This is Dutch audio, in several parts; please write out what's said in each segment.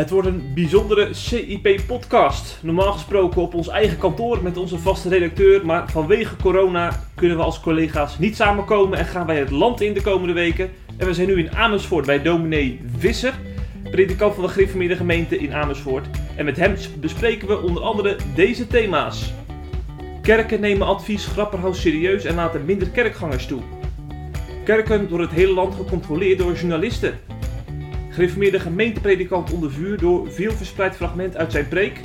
Het wordt een bijzondere CIP-podcast. Normaal gesproken op ons eigen kantoor met onze vaste redacteur. Maar vanwege corona kunnen we als collega's niet samenkomen en gaan wij het land in de komende weken. En we zijn nu in Amersfoort bij dominee Visser, predikant van de gereformeerde gemeente in Amersfoort. En met hem bespreken we onder andere deze thema's. Kerken nemen advies Grapperhaus serieus en laten minder kerkgangers toe. Kerken door het hele land gecontroleerd door journalisten. Gereformeerde gemeentepredikant onder vuur door veel verspreid fragment uit zijn preek.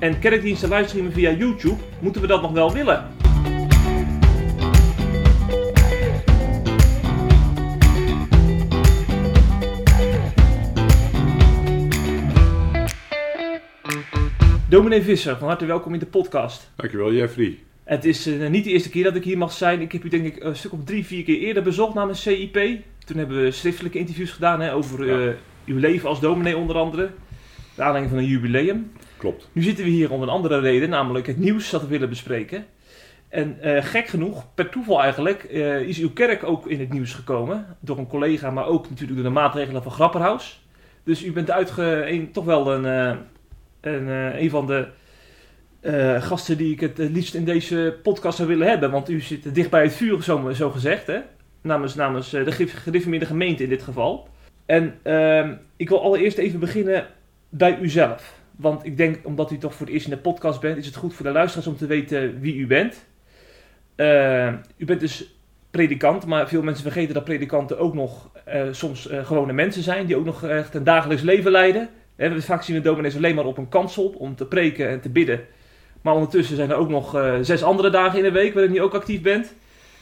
En kerkdiensten livestreamen via YouTube. Moeten we dat nog wel willen? Dominee Visser, van harte welkom in de podcast. Dankjewel Jeffrey. Het is uh, niet de eerste keer dat ik hier mag zijn. Ik heb u denk ik een stuk of drie, vier keer eerder bezocht namens CIP. Toen hebben we schriftelijke interviews gedaan hè, over uh, uw leven als dominee onder andere. De aanleiding van een jubileum. Klopt. Nu zitten we hier om een andere reden, namelijk het nieuws dat we willen bespreken. En uh, gek genoeg, per toeval eigenlijk, is uw kerk ook in het nieuws gekomen. Door een collega, maar ook natuurlijk door de maatregelen van Grapperhaus. Dus u bent uitge een, toch wel een, een, een van de uh, gasten die ik het liefst in deze podcast zou willen hebben. Want u zit dicht bij het vuur, zo, zo gezegd. Hè? Namens, namens de gereformeerde gemeente in dit geval. En uh, ik wil allereerst even beginnen bij uzelf. Want ik denk, omdat u toch voor het eerst in de podcast bent, is het goed voor de luisteraars om te weten wie u bent. Uh, u bent dus predikant, maar veel mensen vergeten dat predikanten ook nog uh, soms gewone mensen zijn. Die ook nog echt een dagelijks leven leiden. He, vaak zien we dominees alleen maar op een kansel om te preken en te bidden. Maar ondertussen zijn er ook nog zes andere dagen in de week waarin je ook actief bent.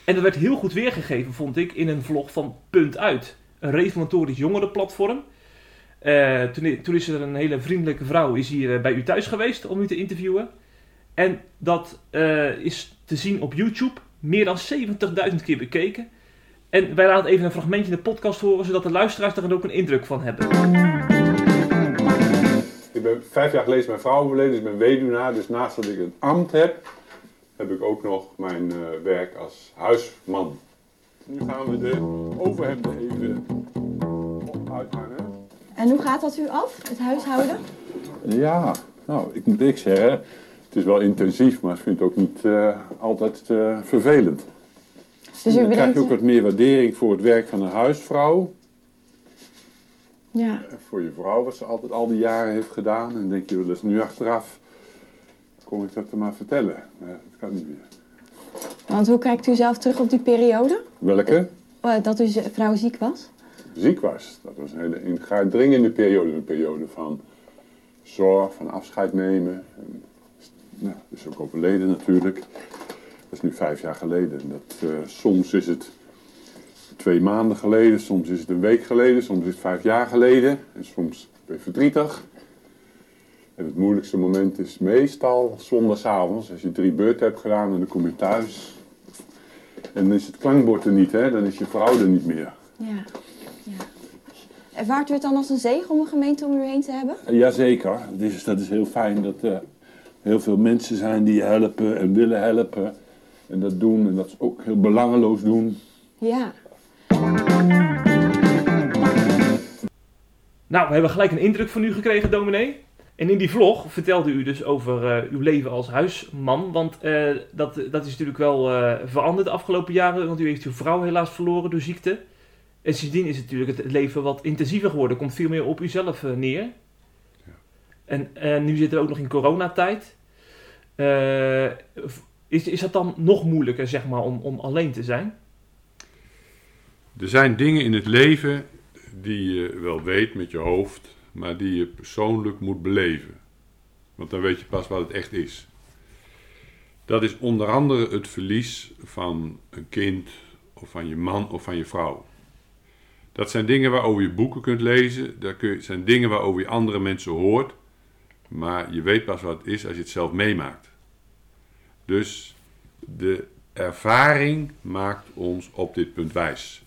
En dat werd heel goed weergegeven, vond ik, in een vlog van Punt Uit. Een reformatorisch jongerenplatform. Uh, toen, is er een hele vriendelijke vrouw is hier uh, bij u thuis geweest om u te interviewen. En dat is te zien op YouTube. Meer dan 70.000 keer bekeken. En wij laten even een fragmentje in de podcast horen, zodat de luisteraars er ook een indruk van hebben. Ik ben vijf jaar geleden mijn vrouw overleden, dus ik ben weduwnaar. Dus naast dat ik een ambt heb, heb ik ook nog mijn uh, werk als huisman. Nu gaan we de overhemden even uithangen. En hoe gaat dat u af, het huishouden? Ja, nou, ik moet ik zeggen, het is wel intensief, maar ik vind het ook niet uh, altijd uh, vervelend. Dus u dan krijg je ook wat meer waardering voor het werk van een huisvrouw. Ja. Voor je vrouw, wat ze altijd al die jaren heeft gedaan. En dan denk je wel eens nu achteraf, kom ik dat er maar vertellen. Niet meer. Want hoe kijkt u zelf terug op die periode? Welke? Dat uw vrouw ziek was? Ziek was. Dat was een hele dringende periode. Een periode van zorg, van afscheid nemen. En, nou, is ook overleden natuurlijk. Dat is nu vijf jaar geleden. Dat, uh, soms is het twee maanden geleden, soms is het een week geleden, soms is het vijf jaar geleden. En soms ben je verdrietig. En het moeilijkste moment is meestal zondagavond, als je drie beurten hebt gedaan en dan kom je thuis. En dan is het klankbord er niet, hè? dan is je vrouw er niet meer. Ja. ja. Ervaart u het dan als een zegen om een gemeente om u heen te hebben? Jazeker, dus dat is heel fijn dat er heel veel mensen zijn die je helpen en willen helpen. En dat doen en dat ze ook heel belangeloos doen. Ja. Nou, we hebben gelijk een indruk van u gekregen, dominee. En in die vlog vertelde u dus over uh, uw leven als huisman. Want uh, dat, dat is natuurlijk wel uh, veranderd de afgelopen jaren. Want u heeft uw vrouw helaas verloren door ziekte. En sindsdien is het natuurlijk het leven wat intensiever geworden. Komt veel meer op uzelf neer. Ja. En nu zitten we ook nog in coronatijd. is, is dat dan nog moeilijker, zeg maar, om, om alleen te zijn? Er zijn dingen in het leven die je wel weet met je hoofd, maar die je persoonlijk moet beleven. Want dan weet je pas wat het echt is. Dat is onder andere het verlies van een kind, of van je man of van je vrouw. Dat zijn dingen waarover je boeken kunt lezen, dat zijn dingen waarover je andere mensen hoort, maar je weet pas wat het is als je het zelf meemaakt. Dus de ervaring maakt ons op dit punt wijs.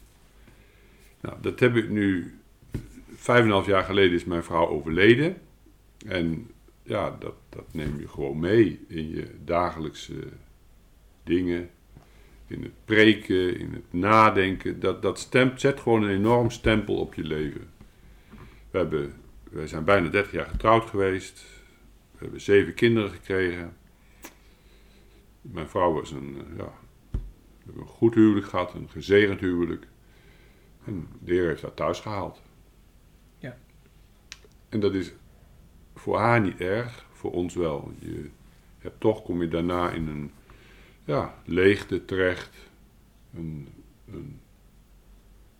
Nou, dat heb ik nu. Vijf en half jaar geleden is mijn vrouw overleden. En ja, dat, dat neem je gewoon mee in je dagelijkse dingen. In het preken, in het nadenken. Dat, dat stempt, zet gewoon een enorm stempel op je leven. We hebben wij zijn bijna 30 jaar getrouwd geweest. We hebben zeven kinderen gekregen. Mijn vrouw was een, eh, ja, we een goed huwelijk gehad, een gezegend huwelijk. En de Heer heeft haar thuis gehaald. En dat is voor haar niet erg, voor ons wel. Je hebt toch kom je daarna in een ja, leegte terecht. Een, een,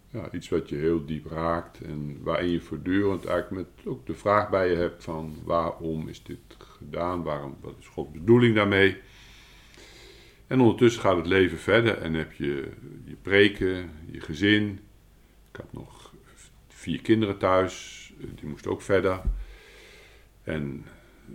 ja, iets wat je heel diep raakt en waarin je voortdurend eigenlijk met ook de vraag bij je hebt van waarom is dit gedaan, waarom, wat is Gods bedoeling daarmee. En ondertussen gaat het leven verder en heb je je preken, je gezin. Ik had nog vier kinderen thuis, die moesten ook verder. En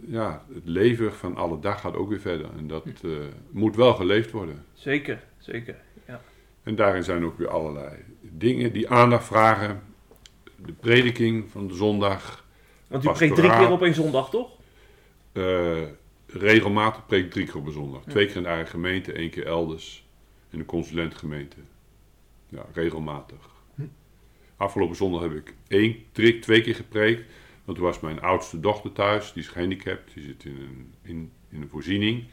ja, het leven van alle dag gaat ook weer verder. En dat eh, moet wel geleefd worden. Zeker, zeker. Ja. En daarin zijn ook weer allerlei dingen die aandacht vragen. De prediking van de zondag. Want u preekt drie keer op één zondag, toch? eh, regelmatig preek drie keer op een zondag. Twee keer in de eigen gemeente, één keer elders. In een consulentgemeente. Ja, regelmatig. Afgelopen zondag heb ik één, drie, twee keer gepreekt. Want toen was mijn oudste dochter thuis. Die is gehandicapt. Die zit in een, in, in een voorziening.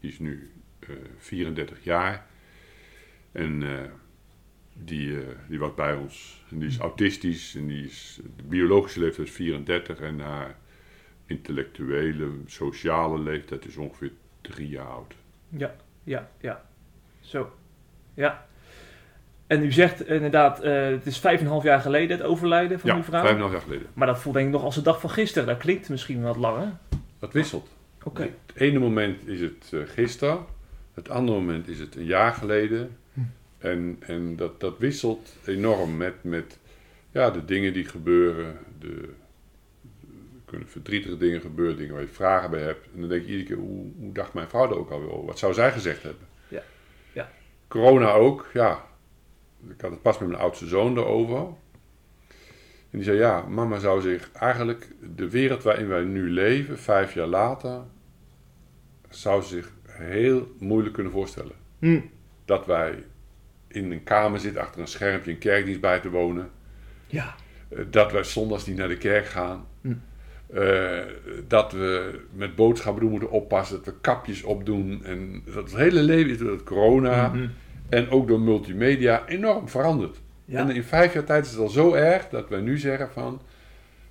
Die is nu eh, 34 jaar. En eh, die, eh, die was bij ons. En die is autistisch. En die is, de biologische leeftijd is 34. En haar intellectuele, sociale leeftijd is ongeveer drie jaar oud. Ja, ja, ja. Zo. Ja. En u zegt inderdaad, eh, het is vijf en een half jaar geleden het overlijden van ja, uw vrouw. vijf en een half jaar geleden. Maar dat voelt denk ik nog als de dag van gisteren. Dat klinkt misschien wat langer. Dat wisselt. Oké. Het ene moment is het eh, gisteren, het andere moment is het een jaar geleden. En, en dat, dat wisselt enorm met, met ja, de dingen die gebeuren. De, er kunnen verdrietige dingen gebeuren, dingen waar je vragen bij hebt. En dan denk je iedere keer, hoe, hoe dacht mijn vrouw er ook alweer over? Wat zou zij gezegd hebben? Ja. Ja. Corona ook, ja. Ik had het pas met mijn oudste zoon erover. En die zei, ja, mama zou zich eigenlijk, de wereld waarin wij nu leven, vijf jaar later, zou zich heel moeilijk kunnen voorstellen. Hm. Dat wij in een kamer zitten, achter een schermpje, een kerkdienst bij te wonen. Ja. Eh, Dat wij zondags niet naar de kerk gaan. Hm. Eh, dat we met boodschappen doen moeten oppassen, dat we kapjes opdoen. En dat het hele leven is door het corona Mhm. En ook door multimedia enorm veranderd. Ja. En in vijf jaar tijd is het al zo erg dat wij nu zeggen van...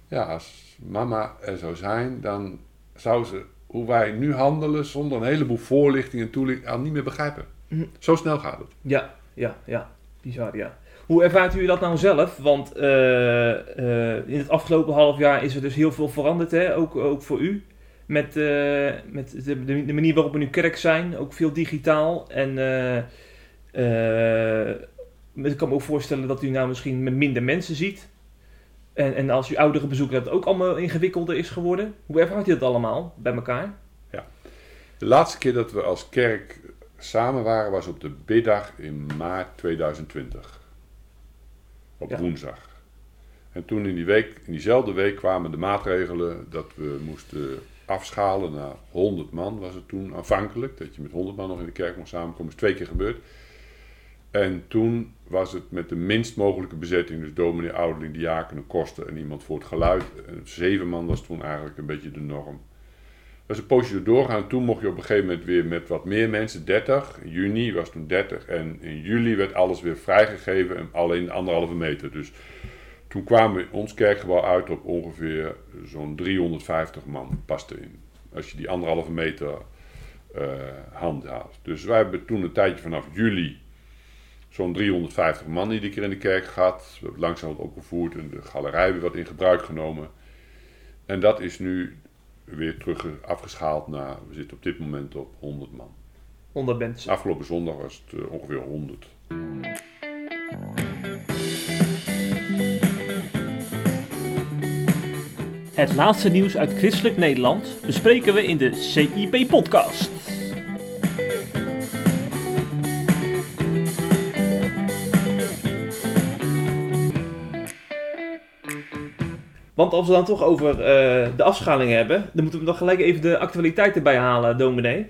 Ja, als mama er zou zijn, dan zou ze hoe wij nu handelen zonder een heleboel voorlichting en toelichting al niet meer begrijpen. Mhm. Zo snel gaat het. Ja, ja, ja. Bizar, ja. Hoe ervaart u dat nou zelf? Want eh, eh, in het afgelopen half jaar is er dus heel veel veranderd, hè? Ook, ook voor u. Met, eh, met de, de, manier waarop we nu kerk zijn, ook veel digitaal. En ik kan me ook voorstellen dat u nou misschien met minder mensen ziet. En, en als u oudere bezoeken hebt, ook allemaal ingewikkelder is geworden. Hoe ervaart u dat allemaal bij elkaar? De laatste keer dat we als kerk samen waren was op de biddag in maart 2020. Op Ja. woensdag. En toen in, die week, in diezelfde week kwamen de maatregelen dat we moesten afschalen naar 100 man, was het toen aanvankelijk. Dat je met 100 man nog in de kerk mocht samenkomen, is twee keer gebeurd. En toen was het met de minst mogelijke bezetting, dus dominee, ouderling, diakenen, kosten en iemand voor het geluid. En zeven man was toen eigenlijk een beetje de norm. Dat is een poosje doorgaan. Toen mocht je op een gegeven moment weer met wat meer mensen, 30. In juni was toen 30. En in juli werd alles weer vrijgegeven, en alleen anderhalve meter. Dus toen kwamen we ons kerkgebouw uit op ongeveer zo'n 350 man, past erin. Als je die anderhalve meter eh handhaaft. Dus wij hebben toen een tijdje vanaf juli zo'n 350 man iedere keer in de kerk gehad. We hebben het langzaam wat opgevoerd en de galerij weer wat in gebruik genomen. En dat is nu weer terug afgeschaald naar, we zitten op dit moment op 100 man. 100 mensen. Afgelopen zondag was het eh, ongeveer 100. Het laatste nieuws uit Christelijk Nederland bespreken we in de CIP-podcast. Want als we dan toch over eh, de afschaling hebben, dan moeten we nog gelijk even de actualiteit erbij halen, dominee.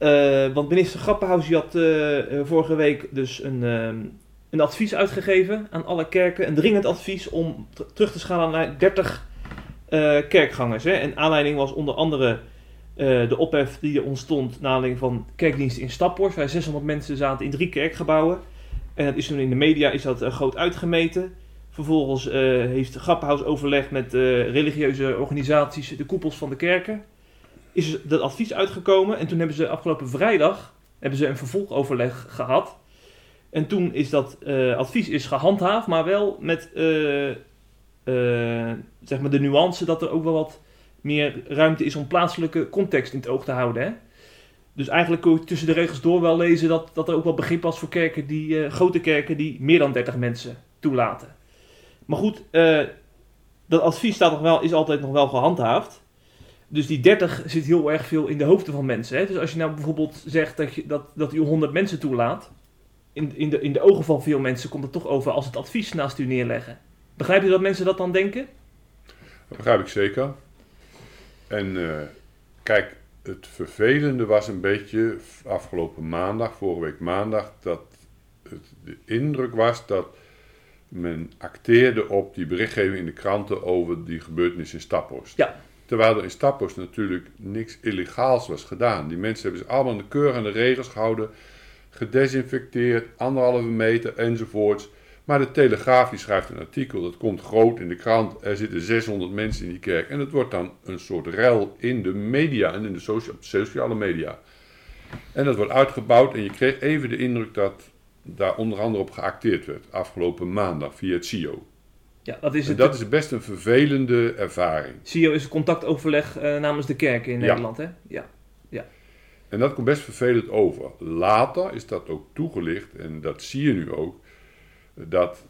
Eh, want minister Grappenhaus die had eh, vorige week dus een, ehm, een advies uitgegeven aan alle kerken. Een dringend advies om terug te schalen naar 30 eh, kerkgangers. Hè? En aanleiding was onder andere de ophef die er ontstond naar aanleiding van kerkdienst in Staphorst. Waar 600 mensen zaten in drie kerkgebouwen. En dat is toen in de media is dat, groot uitgemeten. Vervolgens eh, heeft Grappenhuis overleg met eh, religieuze organisaties, de koepels van de kerken. Is dat advies uitgekomen en toen hebben ze afgelopen vrijdag hebben ze een vervolgoverleg gehad. En toen is dat eh, advies is gehandhaafd, maar wel met zeg maar de nuance dat er ook wel wat meer ruimte is om plaatselijke context in het oog te houden. Hè? Dus eigenlijk kun je tussen de regels door wel lezen dat, dat er ook wel begrip was voor kerken die, grote kerken die meer dan 30 mensen toelaten. Maar goed, eh, dat advies staat nog wel, is altijd nog wel gehandhaafd. Dus die 30 zit heel erg veel in de hoofden van mensen. Hè? Dus als je nou bijvoorbeeld zegt dat, je, dat, dat u 100 mensen toelaat, in, in, de, in de ogen van veel mensen komt het toch over als het advies naast u neerleggen. Begrijp je dat mensen dat dan denken? Dat begrijp ik zeker. En eh, kijk, het vervelende was een beetje afgelopen maandag, vorige week maandag, dat het de indruk was dat men acteerde op die berichtgeving in de kranten over die gebeurtenis in Staphorst. Ja. Terwijl er in Staphorst natuurlijk niks illegaals was gedaan. Die mensen hebben zich allemaal aan de keurig aan de regels gehouden, gedesinfecteerd, anderhalve meter enzovoorts. Maar de Telegraaf die schrijft een artikel, dat komt groot in de krant. Er zitten 600 mensen in die kerk. En het wordt dan een soort rel in de media en in de socia- sociale media. En dat wordt uitgebouwd en je kreeg even de indruk dat daar onder andere op geacteerd werd. Afgelopen maandag via het CIO. Ja, dat is En het. dat is best een vervelende ervaring. CIO is het contactoverleg eh, namens de kerken in Ja. Nederland. Hè? Ja. En dat komt best vervelend over. Later is dat ook toegelicht, en dat zie je nu ook, dat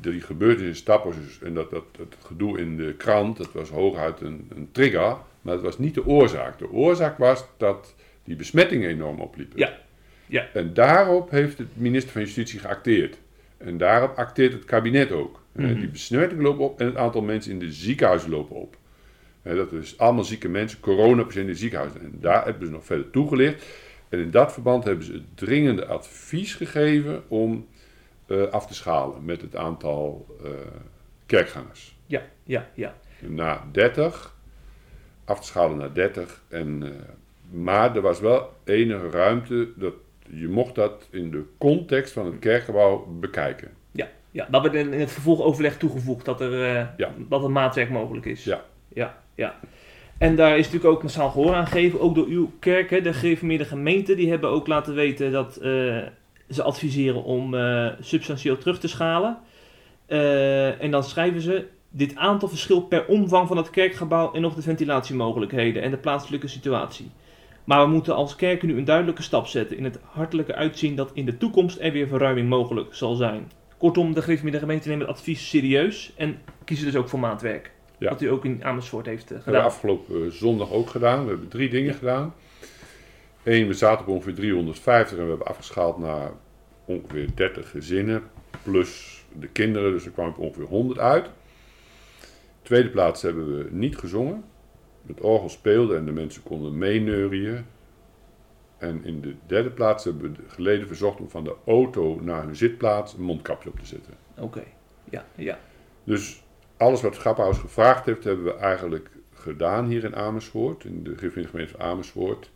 die gebeurtenis in Stappers en dat, dat, dat gedoe in de krant, dat was hooguit een, een trigger, maar dat was niet de oorzaak. De oorzaak was dat die besmettingen enorm opliepen. Ja. Ja. En daarop heeft het minister van Justitie geacteerd. En daarop acteert het kabinet ook. Eh, Mhm. Die besmettingen lopen op en het aantal mensen in de ziekenhuizen lopen op. Hè, dat is allemaal zieke mensen, coronapatiënten in de ziekenhuizen. En daar hebben ze nog verder toegelicht. En in dat verband hebben ze het dringende advies gegeven om eh, af te schalen met het aantal eh, kerkgangers. Ja, ja, ja. Naar 30, af te schalen naar 30. En, eh, maar er was wel enige ruimte, dat, je mocht dat in de context van het kerkgebouw bekijken. Ja, ja. dat werd in het vervolgoverleg toegevoegd dat er, eh, Ja. dat een maatwerk mogelijk is. Ja. ja, ja. En daar is natuurlijk ook massaal gehoor aan gegeven, ook door uw kerk. Hè. De gereformeerde gemeenten die hebben ook laten weten dat eh, ze adviseren om eh, substantieel terug te schalen. En dan schrijven ze, dit aantal verschilt per omvang van het kerkgebouw en nog de ventilatiemogelijkheden en de plaatselijke situatie. Maar we moeten als kerken nu een duidelijke stap zetten in het hartelijke uitzien dat in de toekomst er weer verruiming mogelijk zal zijn. Kortom, de gereformeerde gemeente neemt het advies serieus en kiezen dus ook voor maatwerk. Ja. Wat u ook in Amersfoort heeft eh, Dat hebben we gedaan. afgelopen eh, zondag ook gedaan. We hebben drie dingen gedaan. Eén, we zaten op ongeveer 350 en we hebben afgeschaald naar ongeveer 30 gezinnen. Plus de kinderen, dus er kwam op ongeveer 100 uit. Tweede plaats hebben we niet gezongen. Het orgel speelde en de mensen konden meeneurien. En in de derde plaats hebben we de geleden verzocht om van de auto naar hun zitplaats een mondkapje op te zetten. Oké, ja, ja. Dus alles wat Schappenhuis gevraagd heeft, hebben we eigenlijk gedaan hier in Amersfoort, in de gemeente van Amersfoort.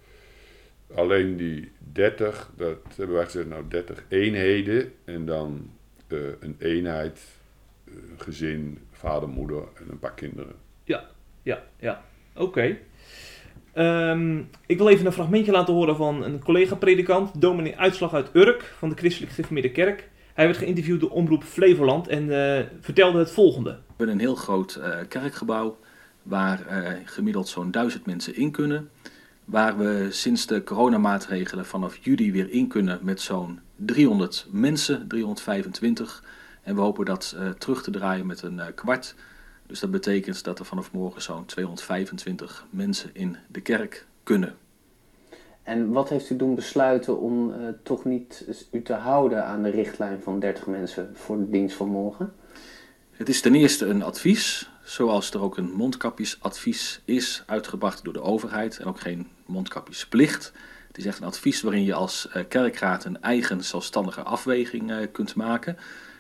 Alleen die 30, dat hebben wij gezegd, nou 30 eenheden en dan eh, een eenheid, eh, gezin, vader, moeder en een paar kinderen. Ja, ja. Oké. Ehm, ik wil even een fragmentje laten horen van een collega-predikant, dominee Uitslag uit Urk van de Christelijk Gereformeerde Kerk. Hij werd geïnterviewd door Omroep Flevoland en eh, vertelde het volgende. We hebben een heel groot eh, kerkgebouw waar eh, gemiddeld zo'n duizend mensen in kunnen. Waar we sinds de coronamaatregelen vanaf juli weer in kunnen met zo'n 300 mensen, 325. En we hopen dat terug te draaien met een kwart. Dus dat betekent dat er vanaf morgen zo'n 225 mensen in de kerk kunnen. En wat heeft u doen besluiten om eh, toch niet u te houden aan de richtlijn van 30 mensen voor de dienst van morgen? Het is ten eerste een advies, zoals er ook een mondkapjesadvies is, uitgebracht door de overheid en ook geen mondkapjesplicht. Het is echt een advies waarin je als eh, kerkraad een eigen zelfstandige afweging eh, kunt maken.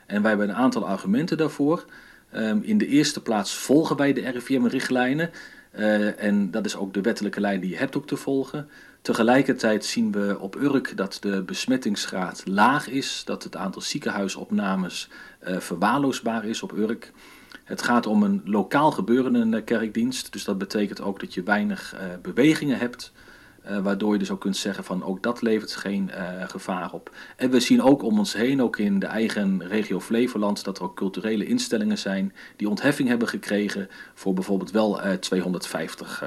En wij hebben een aantal argumenten daarvoor. Ehm, in de eerste plaats volgen wij de RIVM-richtlijnen. Uh, en dat is ook de wettelijke lijn die je hebt ook te volgen. Tegelijkertijd zien we op Urk dat de besmettingsgraad laag is, dat het aantal ziekenhuisopnames uh, verwaarloosbaar is op Urk. Het gaat om een lokaal gebeurende kerkdienst, dus dat betekent ook dat je weinig uh, bewegingen hebt. Uh, waardoor je dus ook kunt zeggen van ook dat levert geen uh, gevaar op. En we zien ook om ons heen, ook in de eigen regio Flevoland, dat er ook culturele instellingen zijn die ontheffing hebben gekregen voor bijvoorbeeld wel uh, 250.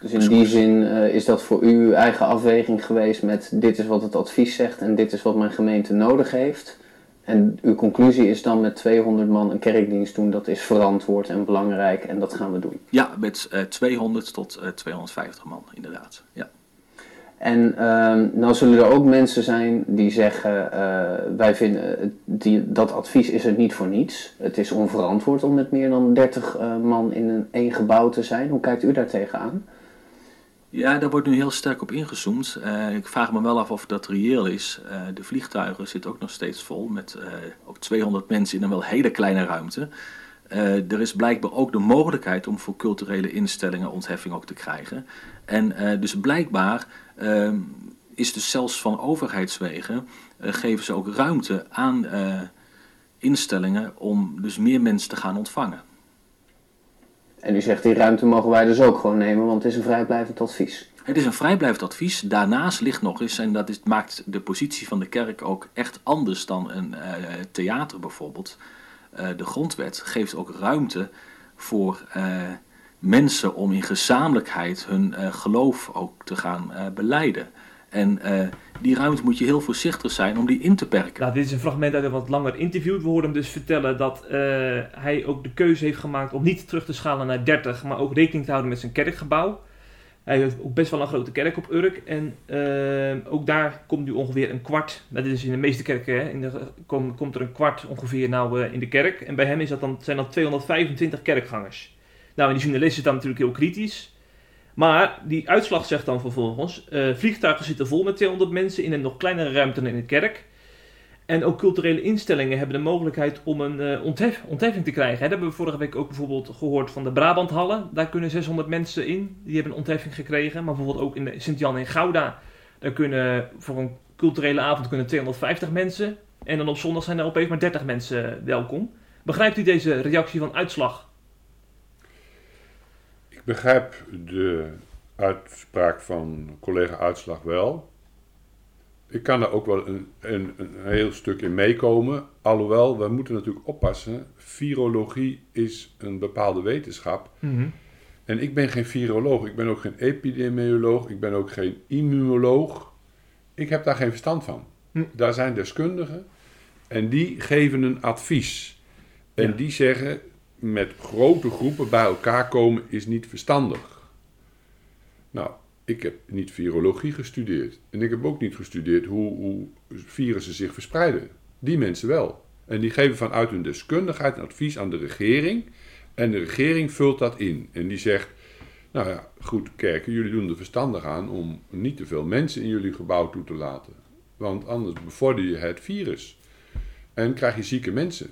dus in die zin is dat voor u uw eigen afweging geweest met dit is wat het advies zegt en dit is wat mijn gemeente nodig heeft. En uw conclusie is dan met 200 man een kerkdienst doen, dat is verantwoord en belangrijk en dat gaan we doen. Ja, met 200 tot 250 man inderdaad. Ja. En uh, nou zullen er ook mensen zijn die zeggen, uh, wij vinden dat advies is er niet voor niets. Het is onverantwoord om met meer dan 30 uh, man in een één gebouw te zijn. Hoe kijkt u daar tegenaan? Ja, daar wordt nu heel sterk op ingezoomd. Uh, ik vraag me wel af of dat reëel is. de vliegtuigen zitten ook nog steeds vol met ook 200 mensen in een wel hele kleine ruimte. er is blijkbaar ook de mogelijkheid om voor culturele instellingen ontheffing ook te krijgen. En dus blijkbaar uh, is dus zelfs van overheidswegen uh, geven ze ook ruimte aan uh, instellingen om dus meer mensen te gaan ontvangen. En u zegt die ruimte mogen wij dus ook gewoon nemen, want het is een vrijblijvend advies. Het is een vrijblijvend advies. Daarnaast ligt nog eens, en dat is, maakt de positie van de kerk ook echt anders dan een uh, theater bijvoorbeeld. Uh, de grondwet geeft ook ruimte voor uh, mensen om in gezamenlijkheid hun uh, geloof ook te gaan uh, beleiden. En uh, die ruimte moet je heel voorzichtig zijn om die in te perken. Nou, dit is een fragment uit een wat langer interview. We hoorden hem dus vertellen dat hij ook de keuze heeft gemaakt om niet terug te schalen naar 30, maar ook rekening te houden met zijn kerkgebouw. Hij heeft ook best wel een grote kerk op Urk. En ook daar komt nu ongeveer een kwart. Dat is in de meeste kerken. Hè, in de, kom, komt er een kwart ongeveer nou in de kerk. En bij hem is dat dan, zijn dat 225 kerkgangers. Nou, die journalist is dan natuurlijk heel kritisch. Maar die uitslag zegt dan vervolgens: uh, vliegtuigen zitten vol met 200 mensen in een nog kleinere ruimte dan in de kerk. En ook culturele instellingen hebben de mogelijkheid om een onthef, ontheffing te krijgen. Hè. Dat hebben we vorige week ook bijvoorbeeld gehoord van de Brabanthallen. Daar kunnen 600 mensen in. Die hebben een ontheffing gekregen. Maar bijvoorbeeld ook in Sint-Jan in Gouda. Daar kunnen voor een culturele avond kunnen 250 mensen. En dan op zondag zijn er opeens maar 30 mensen welkom. Begrijpt u deze reactie van uitslag? Ik begrijp de uitspraak van collega Uitslag wel. Ik kan daar ook wel een, een, een heel stuk in meekomen. Alhoewel, we moeten natuurlijk oppassen. Virologie is een bepaalde wetenschap. Mm-hmm. En ik ben geen viroloog, ik ben ook geen epidemioloog, ik ben ook geen immunoloog. Ik heb daar geen verstand van. Hm. Daar zijn deskundigen en die geven een advies. En Ja. die zeggen, met grote groepen bij elkaar komen is niet verstandig. Nou, ik heb niet virologie gestudeerd. En ik heb ook niet gestudeerd hoe, hoe virussen zich verspreiden. Die mensen wel. En die geven vanuit hun deskundigheid een advies aan de regering. En de regering vult dat in. En die zegt, nou ja, goed kerken, jullie doen er verstandig aan om niet te veel mensen in jullie gebouw toe te laten. Want anders bevorder je het virus. En krijg je zieke mensen.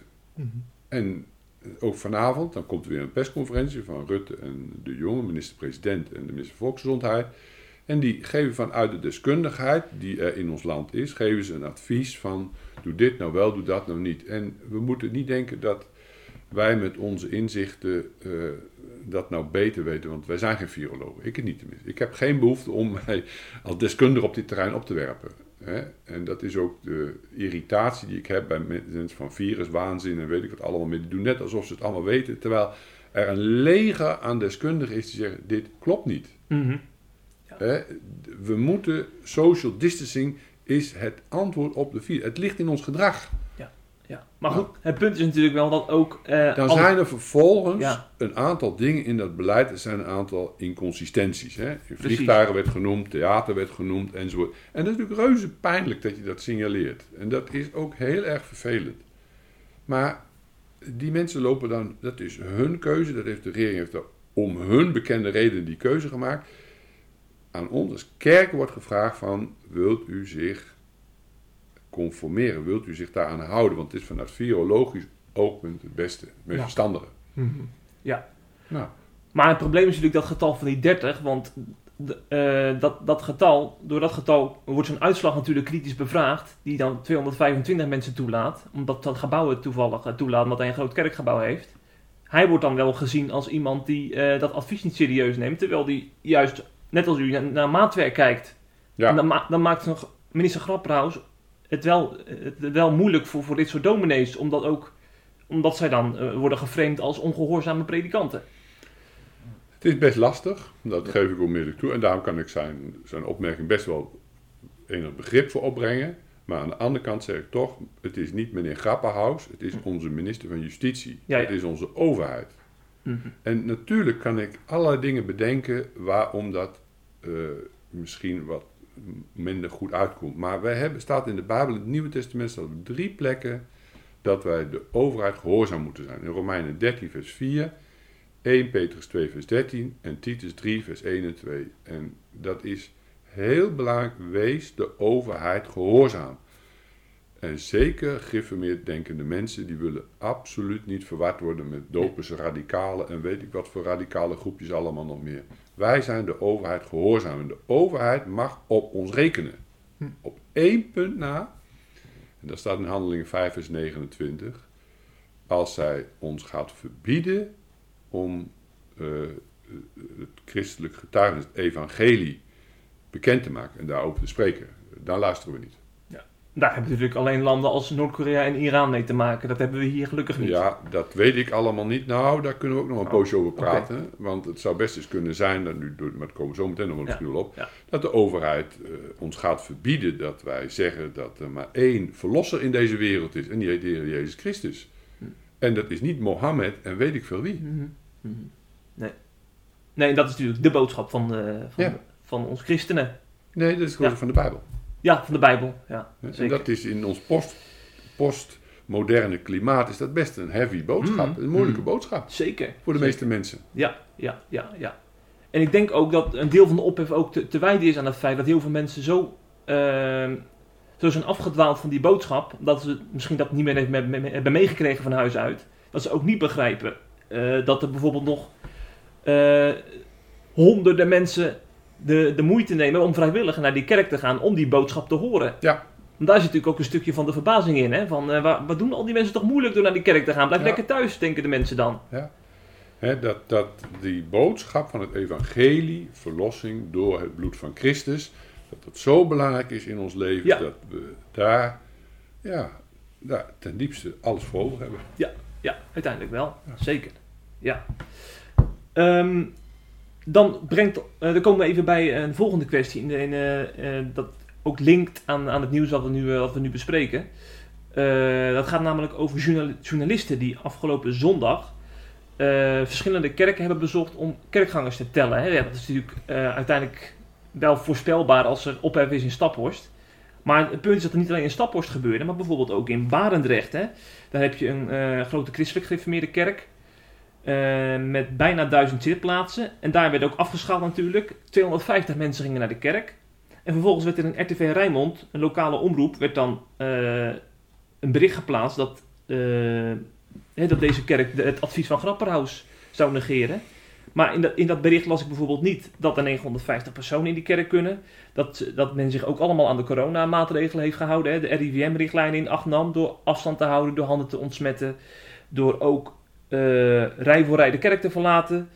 En ook vanavond, dan komt er weer een persconferentie van Rutte en de jonge minister-president en de minister Volksgezondheid. En die geven vanuit de deskundigheid die er in ons land is, geven ze een advies van doe dit nou wel, doe dat nou niet. En we moeten niet denken dat wij met onze inzichten eh, dat nou beter weten, want wij zijn geen virologen. Ik het niet tenminste. Ik heb geen behoefte om mij als deskundige op dit terrein op te werpen. Hè? En dat is ook de irritatie die ik heb bij mensen van viruswaanzin en weet ik wat allemaal meer. Die doen net alsof ze het allemaal weten, terwijl er een leger aan deskundigen is die zeggen, dit klopt niet. Mhm. Hè? We moeten, social distancing is het antwoord op de virus. Het ligt in ons gedrag. Ja. Maar goed, het punt is natuurlijk wel dat ook... eh, Dan alle- zijn er vervolgens Ja. een aantal dingen in dat beleid. Er zijn een aantal inconsistenties. Hè? Vliegtuigen werd genoemd, theater werd genoemd enzovoort. En dat is natuurlijk reuze pijnlijk dat je dat signaleert. En dat is ook heel erg vervelend. Maar die mensen lopen dan, dat is hun keuze. Dat heeft de regering heeft er om hun bekende reden die keuze gemaakt. Aan ons als kerk wordt gevraagd van, wilt u zich conformeren? Wilt u zich daaraan houden? Want het is vanuit virologisch oogpunt het beste, het meest Ja. verstandige. Mhm. Ja. Nou, Maar het probleem is natuurlijk dat getal van die 30, want eh, dat, dat getal, door dat getal wordt zo'n uitslag natuurlijk kritisch bevraagd, die dan 225 mensen toelaat, omdat dat gebouw het toevallig eh, toelaat, omdat hij een groot kerkgebouw heeft. Hij wordt dan wel gezien als iemand die eh, dat advies niet serieus neemt, terwijl die juist, net als u, naar, naar maatwerk kijkt. ja. En dan, ma- dan maakt minister Grapperhaus het wel, het wel moeilijk voor, voor dit soort dominees, omdat, ook, omdat zij dan eh, worden geframed als ongehoorzame predikanten. Het is best lastig, dat geef ik onmiddellijk toe. En daarom kan ik zijn, zijn opmerking best wel enig begrip voor opbrengen. Maar aan de andere kant zeg ik toch, het is niet meneer Grapperhaus, het is onze minister van Justitie. Ja, ja. Het is onze overheid. Mhm. En natuurlijk kan ik allerlei dingen bedenken waarom dat eh, misschien wat minder goed uitkomt. Maar wij hebben, staat in de Bijbel, in het Nieuwe Testament, staat op drie plekken dat wij de overheid gehoorzaam moeten zijn. In Romeinen 13, vers 4, 1 Petrus 2, vers 13 en Titus 3, vers 1 en 2. En dat is heel belangrijk, wees de overheid gehoorzaam. En zeker gereformeerd denkende mensen, die willen absoluut niet verward worden met doperse radicalen en weet ik wat voor radicale groepjes allemaal nog meer. Wij zijn de overheid gehoorzaam en de overheid mag op ons rekenen. Op één punt na, en dat staat in Handelingen 5 vers 29, als zij ons gaat verbieden om eh, het christelijk getuigenis, het evangelie, bekend te maken en daarover te spreken, dan luisteren we niet. Daar hebben natuurlijk alleen landen als Noord-Korea en Iran mee te maken. Dat hebben we hier gelukkig niet. Ja, dat weet ik allemaal niet. Nou, daar kunnen we ook nog een Oh, poosje over praten. Want het zou best eens kunnen zijn, dat nu, maar daar komen we zo meteen nog wel Ja, misschien op, ja. dat de overheid eh, ons gaat verbieden dat wij zeggen dat er maar één verlosser in deze wereld is. En die heet de Heer Jezus Christus. Hm. En dat is niet Mohammed en weet ik veel wie. Mhm. Mhm. Nee. Nee, dat is natuurlijk de boodschap van, eh, van, Ja. van ons christenen. Nee, dat is gewoon van de Bijbel. Ja, van de Bijbel. Ja, En zeker. dat is in ons post, postmoderne klimaat is dat best een heavy boodschap. Mhm. Een moeilijke Mhm. boodschap Zeker. voor de Zeker. meeste mensen. Ja, ja, ja, ja. En ik denk ook dat een deel van de ophef ook te, te wijden is aan het feit dat heel veel mensen zo, ehm, zo zijn afgedwaald van die boodschap, dat ze misschien dat niet meer heeft- me- me- hebben meegekregen van huis uit. Dat ze ook niet begrijpen eh, dat er bijvoorbeeld nog eh, honderden mensen de, de moeite nemen om vrijwillig naar die kerk te gaan om die boodschap te horen. Ja. Want daar zit natuurlijk ook een stukje van de verbazing in. Hè? Van, eh, waar- wat doen al die mensen toch moeilijk door naar die kerk te gaan? Blijf Ja. lekker thuis, denken de mensen dan. Hè, dat, dat die boodschap van het evangelie, verlossing door het bloed van Christus, dat dat zo belangrijk is in ons leven, Ja. dat we daar, ja, daar ten diepste alles voor over hebben. Ja, uiteindelijk wel. Ja. Zeker. Ja. Ehm, dan brengt, eh, dan komen we even bij een volgende kwestie. Eh, eh, dat ook linkt aan, aan het nieuws wat we nu, eh, wat we nu bespreken. Eh, dat gaat namelijk over journal- journalisten die afgelopen zondag eh, verschillende kerken hebben bezocht om kerkgangers te tellen. Hè. Ja, dat is natuurlijk eh, uiteindelijk wel voorspelbaar als er ophef is in Staphorst. Maar het punt is dat er niet alleen in Staphorst gebeurde, maar bijvoorbeeld ook in Barendrecht. Hè. Daar heb je een eh, grote christelijk gereformeerde kerk. Eh, met bijna duizend zitplaatsen. En daar werd ook afgeschaald natuurlijk. 250 mensen gingen naar de kerk. En vervolgens werd er in RTV Rijnmond, een lokale omroep, werd dan eh, een bericht geplaatst dat, eh, dat deze kerk het advies van Grapperhaus zou negeren. Maar in dat, in dat bericht las ik bijvoorbeeld niet dat er 950 personen in die kerk kunnen. Dat, dat men zich ook allemaal aan de coronamaatregelen heeft gehouden. De RIVM-richtlijnen in acht nam door afstand te houden, door handen te ontsmetten. Door ook rij voor rij de kerk te verlaten.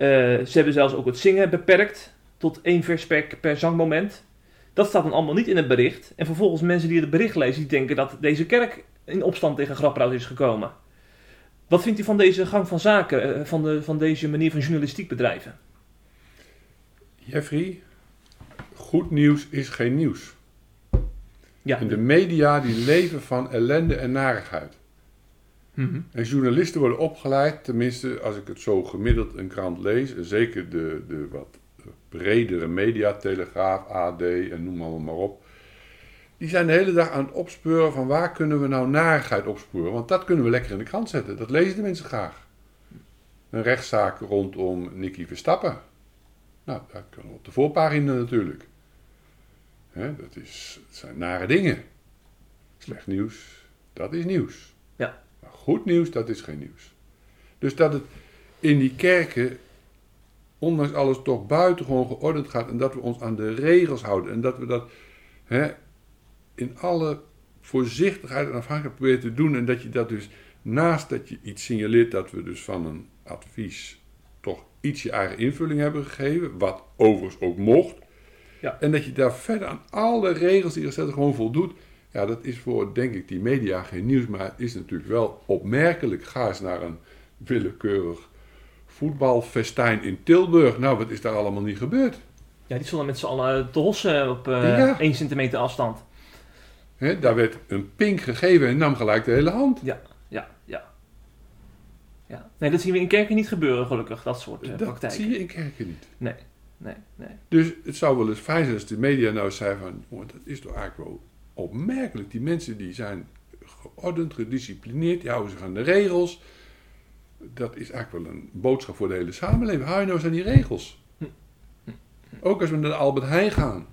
Eh, ze hebben zelfs ook het zingen beperkt tot één vers per, per zangmoment. Dat staat dan allemaal niet in het bericht. En vervolgens mensen die het bericht lezen, die denken dat deze kerk in opstand tegen Grapperhaus is gekomen. Wat vindt u van deze gang van zaken, eh, van, de, van deze manier van journalistiek bedrijven? Jeffrey, goed nieuws is geen nieuws. Ja, En de media die leven van ellende en narigheid. Mhm. En journalisten worden opgeleid, tenminste als ik het zo gemiddeld een krant lees, en zeker de, de wat bredere media, Telegraaf, AD en noem allemaal maar op. Die zijn de hele dag aan het opspeuren van waar kunnen we nou narigheid opsporen. Want dat kunnen we lekker in de krant zetten. Dat lezen de mensen graag. Een rechtszaak rondom Nicky Verstappen. Nou, dat kunnen we op de voorpagina natuurlijk. Hè, dat, is, dat zijn nare dingen. Slecht nieuws, dat is nieuws. Goed nieuws, dat is geen nieuws. Dus dat het in die kerken, ondanks alles, toch buitengewoon geordend gaat. En dat we ons aan de regels houden. En dat we dat hè, in alle voorzichtigheid en afhankelijk proberen te doen. En dat je dat dus, naast dat je iets signaleert, dat we dus van een advies toch iets je eigen invulling hebben gegeven. Wat overigens ook mocht. Ja. En dat je daar verder aan alle regels die er zetten gewoon voldoet. Ja, dat is voor, denk ik, die media geen nieuws. Maar het is natuurlijk wel opmerkelijk. Ga eens naar een willekeurig voetbalfestijn in Tilburg. Nou, wat is daar allemaal niet gebeurd? Ja, die stonden met z'n allen te hossen op eh Ja. 1 centimeter afstand. Hè, daar werd een pink gegeven en nam gelijk de hele hand. Ja, ja, ja. ja. Nee, dat zien we in kerken niet gebeuren, gelukkig, dat soort eh, dat praktijken. zie je in kerken niet. Nee, nee, nee. Dus het zou wel eens fijn zijn als de media nou zei van... "Jongen, dat is toch eigenlijk wel opmerkelijk. Die mensen die zijn geordend, gedisciplineerd, die houden zich aan de regels. Dat is eigenlijk wel een boodschap voor de hele samenleving. Hou je nou eens aan die regels. Ook als we naar de Albert Heijn gaan.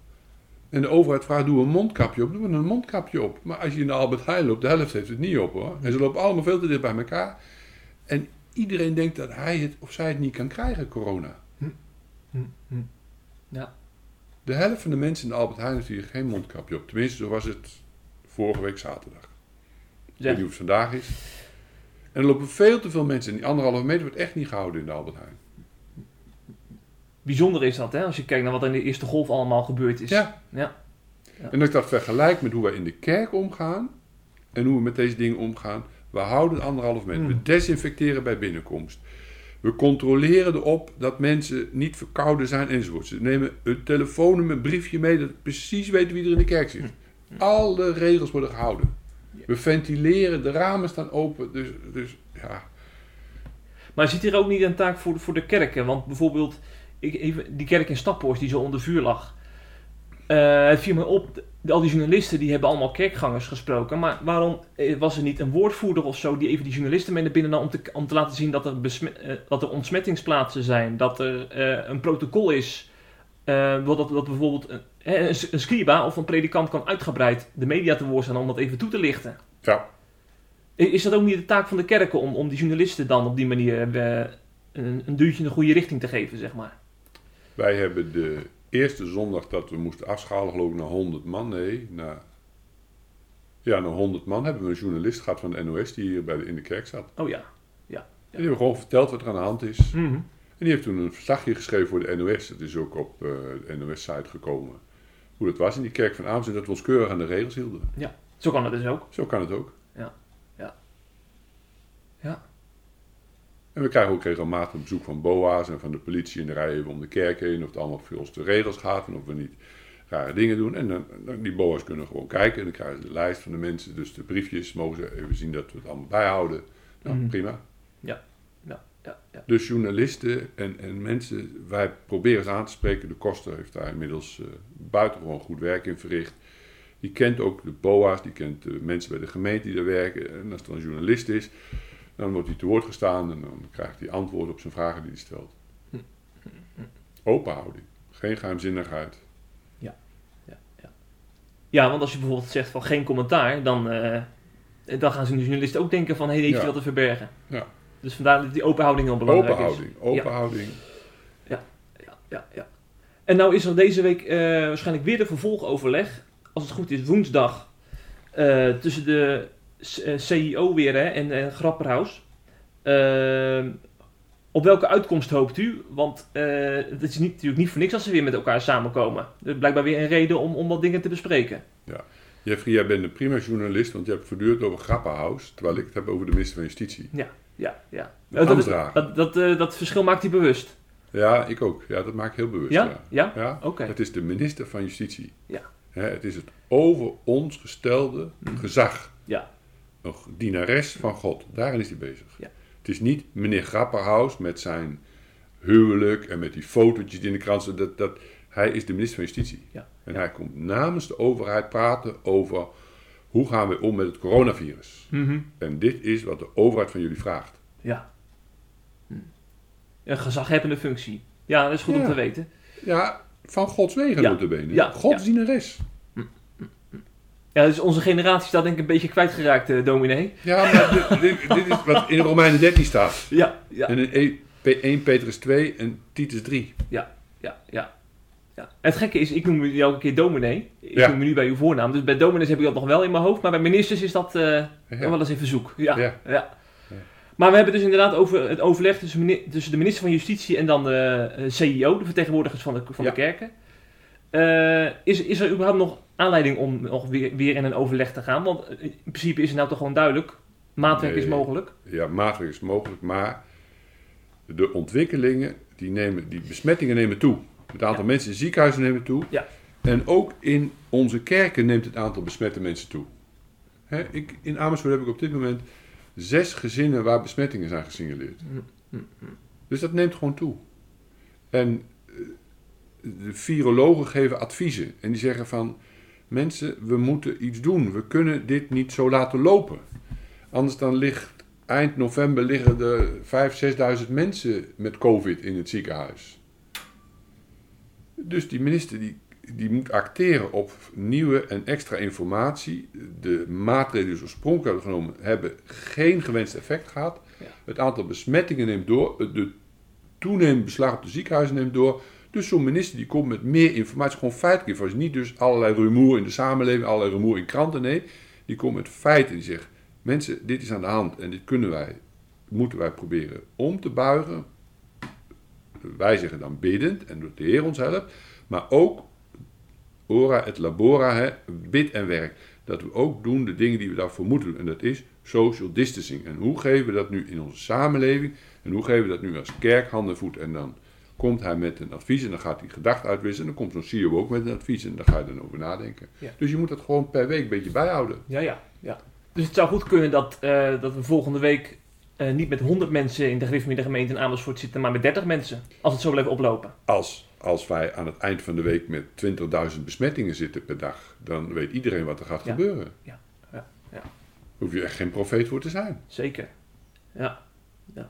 En de overheid vraagt, doe een mondkapje op. Doen we een mondkapje op. Maar als je in de Albert Heijn loopt, de helft heeft het niet op hoor. En ze lopen allemaal veel te dicht bij elkaar. En iedereen denkt dat hij het of zij het niet kan krijgen, corona. Ja, De helft van de mensen in de Albert Heijn heeft hier geen mondkapje op. Tenminste, zo was het vorige week zaterdag. Ik weet niet hoe het vandaag is. En er lopen veel te veel mensen. En die anderhalve meter wordt echt niet gehouden in de Albert Heijn. bijzonder is dat, hè, als je kijkt naar wat in de eerste golf allemaal gebeurd is. Ja. Ja. En als ik dat vergelijk met hoe wij in de kerk omgaan. En hoe we met deze dingen omgaan. We houden de anderhalve meter. We desinfecteren bij binnenkomst. We controleren erop dat mensen niet verkouden zijn enzovoort. Ze nemen een telefoonnummer, een briefje mee, dat we precies weten wie er in de kerk zit. Alle regels worden gehouden. We ventileren, de ramen staan open. Dus, dus ja, Maar zit hier ook niet een taak voor, voor de kerken? Want bijvoorbeeld, ik, even, die kerk in Staphorst die zo onder vuur lag. Eh, het viel me op, de- al die journalisten die hebben allemaal kerkgangers gesproken. Maar waarom eh, was er niet een woordvoerder of zo die even die journalisten mee naar binnen nam om te, om te laten zien dat er, eh, dat er ontsmettingsplaatsen zijn? Dat er een protocol is. wat dat, dat bijvoorbeeld een, een, een scriba of een predikant kan uitgebreid de media te woord staan om dat even toe te lichten. ja. Is dat ook niet de taak van de kerken om, om die journalisten dan op die manier een, een duwtje in de goede richting te geven, zeg maar? Wij hebben de eerste zondag dat we moesten afschalen, geloof ik, naar 100 man. Nee, naar, ja, naar 100 man hebben we een journalist gehad van de NOS die hier bij de, in de kerk zat. Oh ja. En die hebben gewoon verteld wat er aan de hand is. Mhm. En die heeft toen een verslagje geschreven voor de NOS. Dat is ook op eh, de NOS-site gekomen. Hoe dat was in die kerk van Amersfoort. Dat we ons keurig aan de regels hielden. Zo kan het dus ook. Zo kan het ook. Ja. Ja. Ja. En we krijgen ook regelmatig een bezoek van BOA's en van de politie. En dan rijden we om de kerk heen of het allemaal volgens de regels gaat. En of we niet rare dingen doen. En dan, die BOA's kunnen gewoon kijken. En dan krijgen ze de lijst van de mensen. Dus de briefjes mogen ze even zien dat we het allemaal bijhouden. Nou, Mhm. prima. Ja. Ja. Ja. Dus journalisten en, en mensen, wij proberen ze aan te spreken. De koster heeft daar inmiddels eh buitengewoon goed werk in verricht. Die kent ook de BOA's, die kent de mensen bij de gemeente die daar werken. En als er een journalist is, dan wordt hij te woord gestaan en dan krijgt hij antwoorden op zijn vragen die hij stelt. Open houding, geen geheimzinnigheid. Ja, ja. ja, want als je bijvoorbeeld zegt van geen commentaar, dan, eh, dan gaan ze de journalisten ook denken van, hé, hey, heeft Ja. wat te verbergen? Ja. Dus vandaar dat die open houding heel belangrijk Open is. houding, open houding. Ja, ja, ja. En nou is er deze week eh, waarschijnlijk weer de vervolgoverleg, als het goed is woensdag, eh, tussen de CEO weer hè, en, en Grapperhaus. Eh, op welke uitkomst hoopt u? Want eh, het is niet, natuurlijk niet voor niks als ze weer met elkaar samenkomen. Er is blijkbaar weer een reden om, om wat dingen te bespreken. Jeffrey, jij bent een prima journalist, want je hebt voortdurend over Grappenhaus, terwijl ik het heb over de minister van Justitie. Ja, ja. De Eh, dat, dat, dat, eh, dat verschil maakt hij bewust. Ja, ik ook. Ja, dat maak ik heel bewust. Ja? ja. Ja? Ja, Oké. Het is de minister van Justitie. Ja. Het is het over ons gestelde gezag. Ja. Nog dienares van God. Daarin is hij bezig. Ja. Het is niet meneer Grapperhaus met zijn huwelijk en met die fotootjes die in de krant. Dat, dat, hij is de minister van Justitie. Ja. En hij komt namens de overheid praten over hoe gaan we om met het coronavirus. Mhm. En dit is wat de overheid van jullie vraagt. Ja. Hm. Een gezaghebbende functie. Ja, dat is goed om te weten. Ja, van Gods wegen Ja. notabene. Ja. Gods dienares. Ja, dus onze generatie dat denk ik een beetje kwijtgeraakt, eh dominee. Ja, maar dit, dit, dit is wat in Romeinen 13 staat. Ja, ja, En in E- P- 1 Petrus 2 en Titus 3. ja, ja, ja. Het gekke is, ik noem je elke keer dominee. Ik Ja. noem je nu bij uw voornaam. Dus bij dominees heb ik dat nog wel in mijn hoofd. Maar bij ministers is dat eh, Ja. wel eens even zoek. Ja, ja. Ja. Maar we hebben dus inderdaad over het overleg tussen, mini- tussen de minister van Justitie en dan de eh, CEO, de vertegenwoordigers van de, van Ja. de kerken. Eh, is, is er überhaupt nog aanleiding om nog weer, weer in een overleg te gaan? Want in principe is het nou toch gewoon duidelijk. Maatwerk is mogelijk. Ja, maatregelen is mogelijk, maar de ontwikkelingen, die, nemen, die besmettingen nemen toe. Het aantal Ja. mensen in ziekenhuizen nemen toe. Ja. En ook in onze kerken neemt het aantal besmette mensen toe. Hè, ik, in Amersfoort heb ik op dit moment zes gezinnen waar besmettingen zijn gesignaleerd. Dus dat neemt gewoon toe. En eh, de virologen geven adviezen. En die zeggen van, mensen, we moeten iets doen. We kunnen dit niet zo laten lopen. Anders dan ligt eind november liggen er 5.000, 6.000 mensen met covid in het ziekenhuis. Dus die minister die, die moet acteren op nieuwe en extra informatie. De maatregelen die ze oorspronkelijk hebben genomen hebben geen gewenst effect gehad. Ja. Het aantal besmettingen neemt door. De toenemend beslag op de ziekenhuizen neemt door. Dus zo'n minister die komt met meer informatie, gewoon feitelijke informatie. Niet dus allerlei rumoer in de samenleving, allerlei rumoer in kranten. Nee, die komt met feiten. Die zegt, mensen, dit is aan de hand en dit kunnen wij, moeten wij proberen om te buigen. Wij zeggen dan biddend en dat de Heer ons helpt. Maar ook, ora et labora, hè, bid en werk. Dat we ook doen de dingen die we daarvoor moeten doen. En dat is social distancing. En hoe geven we dat nu in onze samenleving? En hoe geven we dat nu als kerk, hand en voet? En dan komt hij met een advies en dan gaat hij gedachten uitwisselen. En dan komt zo'n CEO ook met een advies en daar ga je dan over nadenken. Ja. Dus je moet dat gewoon per week een beetje bijhouden. Ja, ja, ja. Dus het zou goed kunnen dat, eh, dat we volgende week eh, niet met 100 mensen in de gereformeerde gemeente in Amersfoort zitten, maar met 30 mensen. Als het zo blijft oplopen. Als, als wij aan het eind van de week met 20.000 besmettingen zitten per dag, dan weet iedereen wat er gaat Ja. gebeuren. Ja, ja, ja. Hoef je echt geen profeet voor te zijn. Zeker. Ja. ja.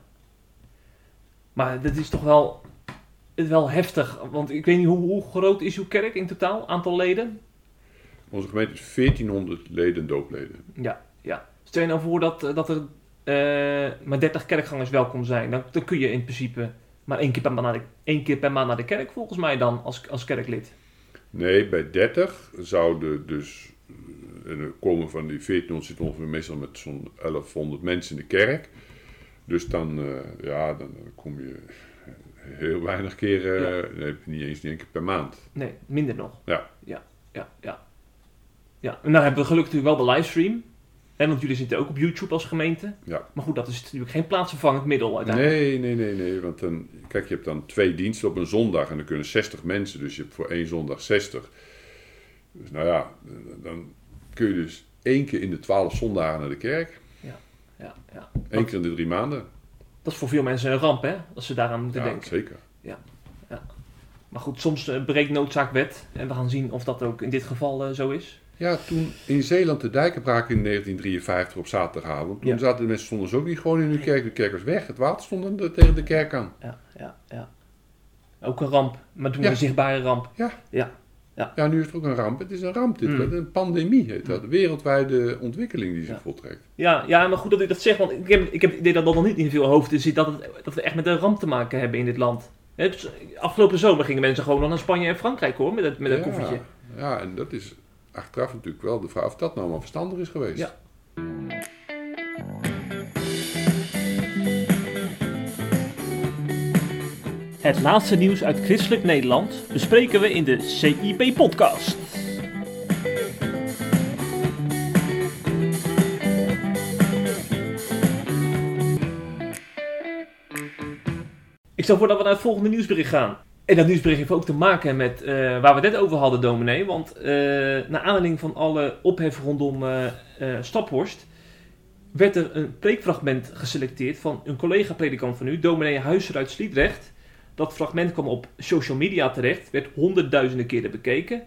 Maar dat is toch wel, wel heftig. Want ik weet niet, hoe, hoe groot is uw kerk in totaal? Aantal leden? Onze gemeente is 1400 leden doopleden. Ja, ja. Stel je nou voor dat, eh, dat er eh, maar 30 kerkgangers welkom zijn. Dan, dan kun je in principe maar één keer, per maand naar de, één keer per maand naar de kerk, volgens mij dan, als, als kerklid. Nee, bij 30 zouden dus, eh, en er komen van die 1400 zitten ongeveer meestal met zo'n 1100 mensen in de kerk. Dus dan, eh, ja, dan kom je heel weinig keren, Ja. eh, nee, niet eens één keer per maand. Nee, minder nog. Ja. Ja, ja, ja. Ja, en nou hebben we gelukkig natuurlijk wel de livestream. Hè, want jullie zitten ook op YouTube als gemeente. Ja. Maar goed, dat is natuurlijk geen plaatsvervangend middel uiteindelijk. Nee, nee, nee, nee. Want dan, kijk, je hebt dan twee diensten op een zondag en dan kunnen 60 mensen, dus je hebt voor één zondag 60. Dus nou ja, dan kun je dus één keer in de 12 zondagen naar de kerk, Ja, ja. één keer in de drie maanden. Dat is voor veel mensen een ramp, hè? Als ze daaraan moeten Ja, denken. zeker. Maar goed, soms eh, breekt noodzaak wet. En we gaan zien of dat ook in dit geval eh, zo is. Ja, toen in Zeeland de dijken braken in 1953 op zaterdagavond, toen Ja. zaten de mensen stonden ook niet gewoon in hun kerk. De kerk was weg, het water stond er tegen de kerk aan. Ja, ja, ja. Ook een ramp, maar toen Ja. een zichtbare ramp. Ja, nu is het ook een ramp. Het is een ramp, dit. Mm. Een pandemie heet dat. Een wereldwijde ontwikkeling die zich Ja. voltrekt. Ja, ja, maar goed dat u dat zegt, want ik heb, ik heb het idee dat dat nog niet in veel hoofden zit, dat, het, dat we echt met een ramp te maken hebben in dit land. Dus Afgelopen zomer gingen mensen gewoon nog naar Spanje en Frankrijk hoor, met, het, met een ja, koffietje. Ja, en dat is achteraf natuurlijk wel de vraag of dat nou maar verstandig is geweest. Ja. Het laatste nieuws uit christelijk Nederland bespreken we in de CIP-podcast. Ik stel voor dat we naar het volgende nieuwsbericht gaan. En dat nieuwsbericht heeft ook te maken met eh, waar we het net over hadden, dominee. Want eh naar aanleiding van alle ophef rondom eh Staphorst... werd er een preekfragment geselecteerd van een collega-predikant van u, dominee Huizer uit Sliedrecht. Dat fragment kwam op social media terecht, werd honderdduizenden keren bekeken.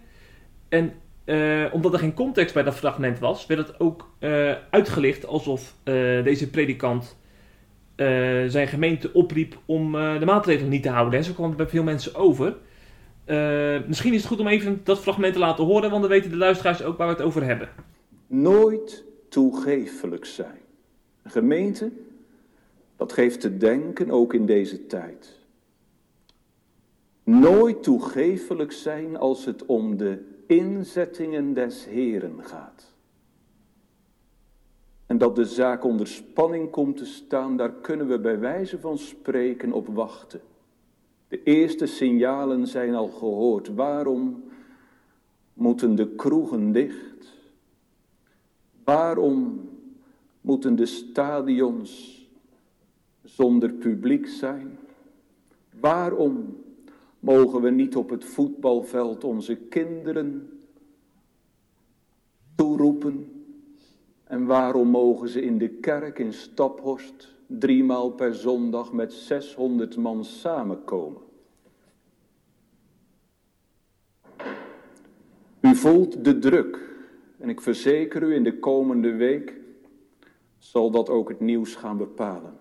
En eh, omdat er geen context bij dat fragment was, werd het ook eh, uitgelicht alsof eh, deze predikant zijn gemeente opriep om de maatregelen niet te houden. En zo kwam het bij veel mensen over. Misschien is het goed om even dat fragment te laten horen, want dan weten de luisteraars ook waar we het over hebben. Nooit toegefelijk zijn. Een gemeente, dat geeft te denken ook in deze tijd. Nooit toegefelijk zijn als het om de inzettingen des Heren gaat. En dat de zaak onder spanning komt te staan, daar kunnen we bij wijze van spreken op wachten. De eerste signalen zijn al gehoord. Waarom moeten de kroegen dicht? Waarom moeten de stadions zonder publiek zijn? Waarom mogen we niet op het voetbalveld onze kinderen toeroepen? En waarom mogen ze in de kerk in Staphorst driemaal per zondag met 600 man samenkomen? U voelt de druk en ik verzeker u in de komende week zal dat ook het nieuws gaan bepalen.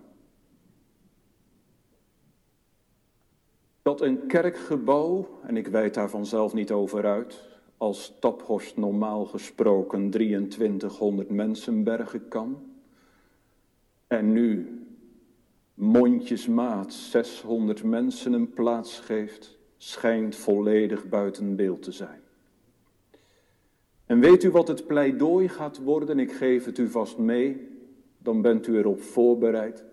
Dat een kerkgebouw, en ik weet daar vanzelf niet over uit, als Staphorst normaal gesproken 2300 mensen bergen kan, en nu mondjesmaat 600 mensen een plaats geeft, schijnt volledig buiten beeld te zijn. En weet u wat het pleidooi gaat worden? Ik geef het u vast mee, dan bent u erop voorbereid.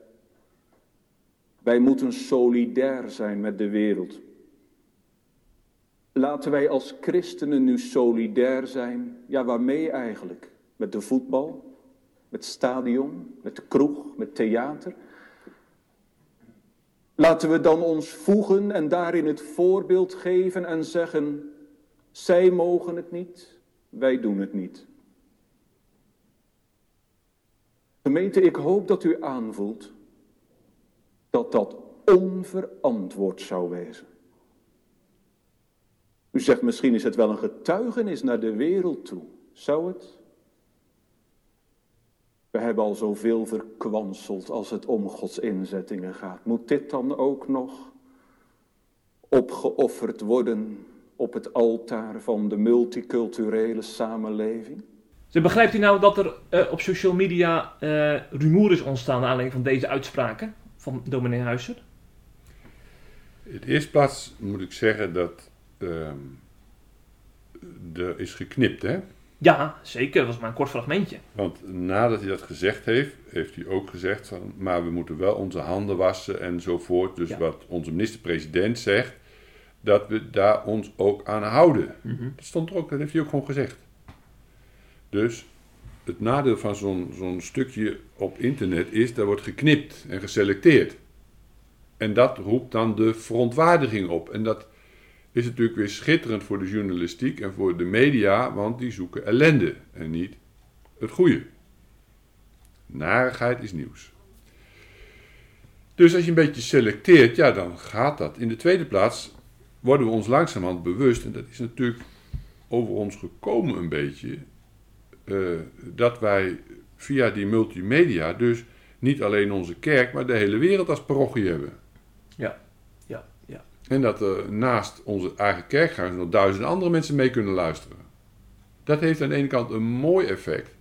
Wij moeten solidair zijn met de wereld. Laten wij als christenen nu solidair zijn. Ja, waarmee eigenlijk? Met de voetbal, met stadion, met de kroeg, met theater. Laten we dan ons voegen en daarin het voorbeeld geven en zeggen: zij mogen het niet, wij doen het niet. Gemeente, ik hoop dat u aanvoelt dat dat onverantwoord zou wezen. U zegt misschien is het wel een getuigenis naar de wereld toe. Zou het? We hebben al zoveel verkwanseld als het om Gods inzettingen gaat. Moet dit dan ook nog opgeofferd worden op het altaar van de multiculturele samenleving? Dus begrijpt u nou dat er uh, op social media uh, rumoer is ontstaan aanleiding van deze uitspraken van dominee Huizer? In de eerste plaats moet ik zeggen dat uh, er is geknipt, hè? Ja, zeker. Dat was maar een kort fragmentje. Want nadat hij dat gezegd heeft, heeft hij ook gezegd van, maar we moeten wel onze handen wassen enzovoort. Dus ja. wat onze minister-president zegt, dat we daar ons ook aan houden. Mm -hmm. Dat stond er ook, dat heeft hij ook gewoon gezegd. Dus het nadeel van zo'n zo'n stukje op internet is, dat wordt geknipt en geselecteerd. En dat roept dan de verontwaardiging op. En dat is natuurlijk weer schitterend voor de journalistiek en voor de media, want die zoeken ellende en niet het goede. Narigheid is nieuws. Dus als je een beetje selecteert, ja, dan gaat dat. In de tweede plaats worden we ons langzamerhand bewust, en dat is natuurlijk over ons gekomen een beetje, uh, dat wij via die multimedia dus niet alleen onze kerk, maar de hele wereld als parochie hebben. Ja, ja, ja. En dat er naast onze eigen kerkgangers nog duizenden andere mensen mee kunnen luisteren. Dat heeft aan de ene kant een mooi effect.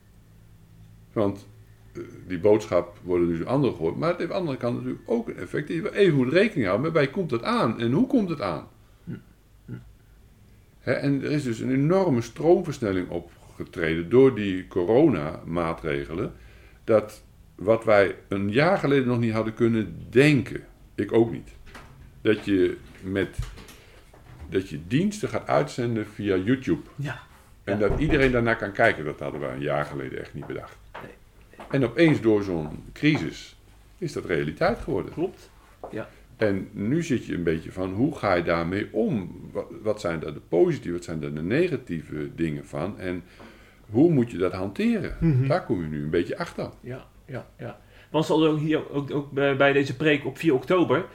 Want uh, die boodschap wordt dus andere gehoord. Maar het heeft aan de andere kant natuurlijk ook een effect die we even moet rekening houden. met bij komt het aan en hoe komt het aan? Hm. Hm. Hè, en er is dus een enorme stroomversnelling opgetreden door die coronamaatregelen. Dat wat wij een jaar geleden nog niet hadden kunnen denken, ik ook niet. Dat je met dat je diensten gaat uitzenden via YouTube. Ja. En Ja. dat iedereen daarnaar kan kijken, dat hadden we een jaar geleden echt niet bedacht. Nee. En opeens door zo'n crisis is dat realiteit geworden. Klopt. En nu zit je een beetje van hoe ga je daarmee om? Wat, wat zijn daar de positieve, wat zijn daar de negatieve dingen van? En hoe moet je dat hanteren? Mhm. Daar kom je nu een beetje achter. Ja, ja, ja. Want ze hadden ook hier ook, ook bij deze preek op 4 oktober.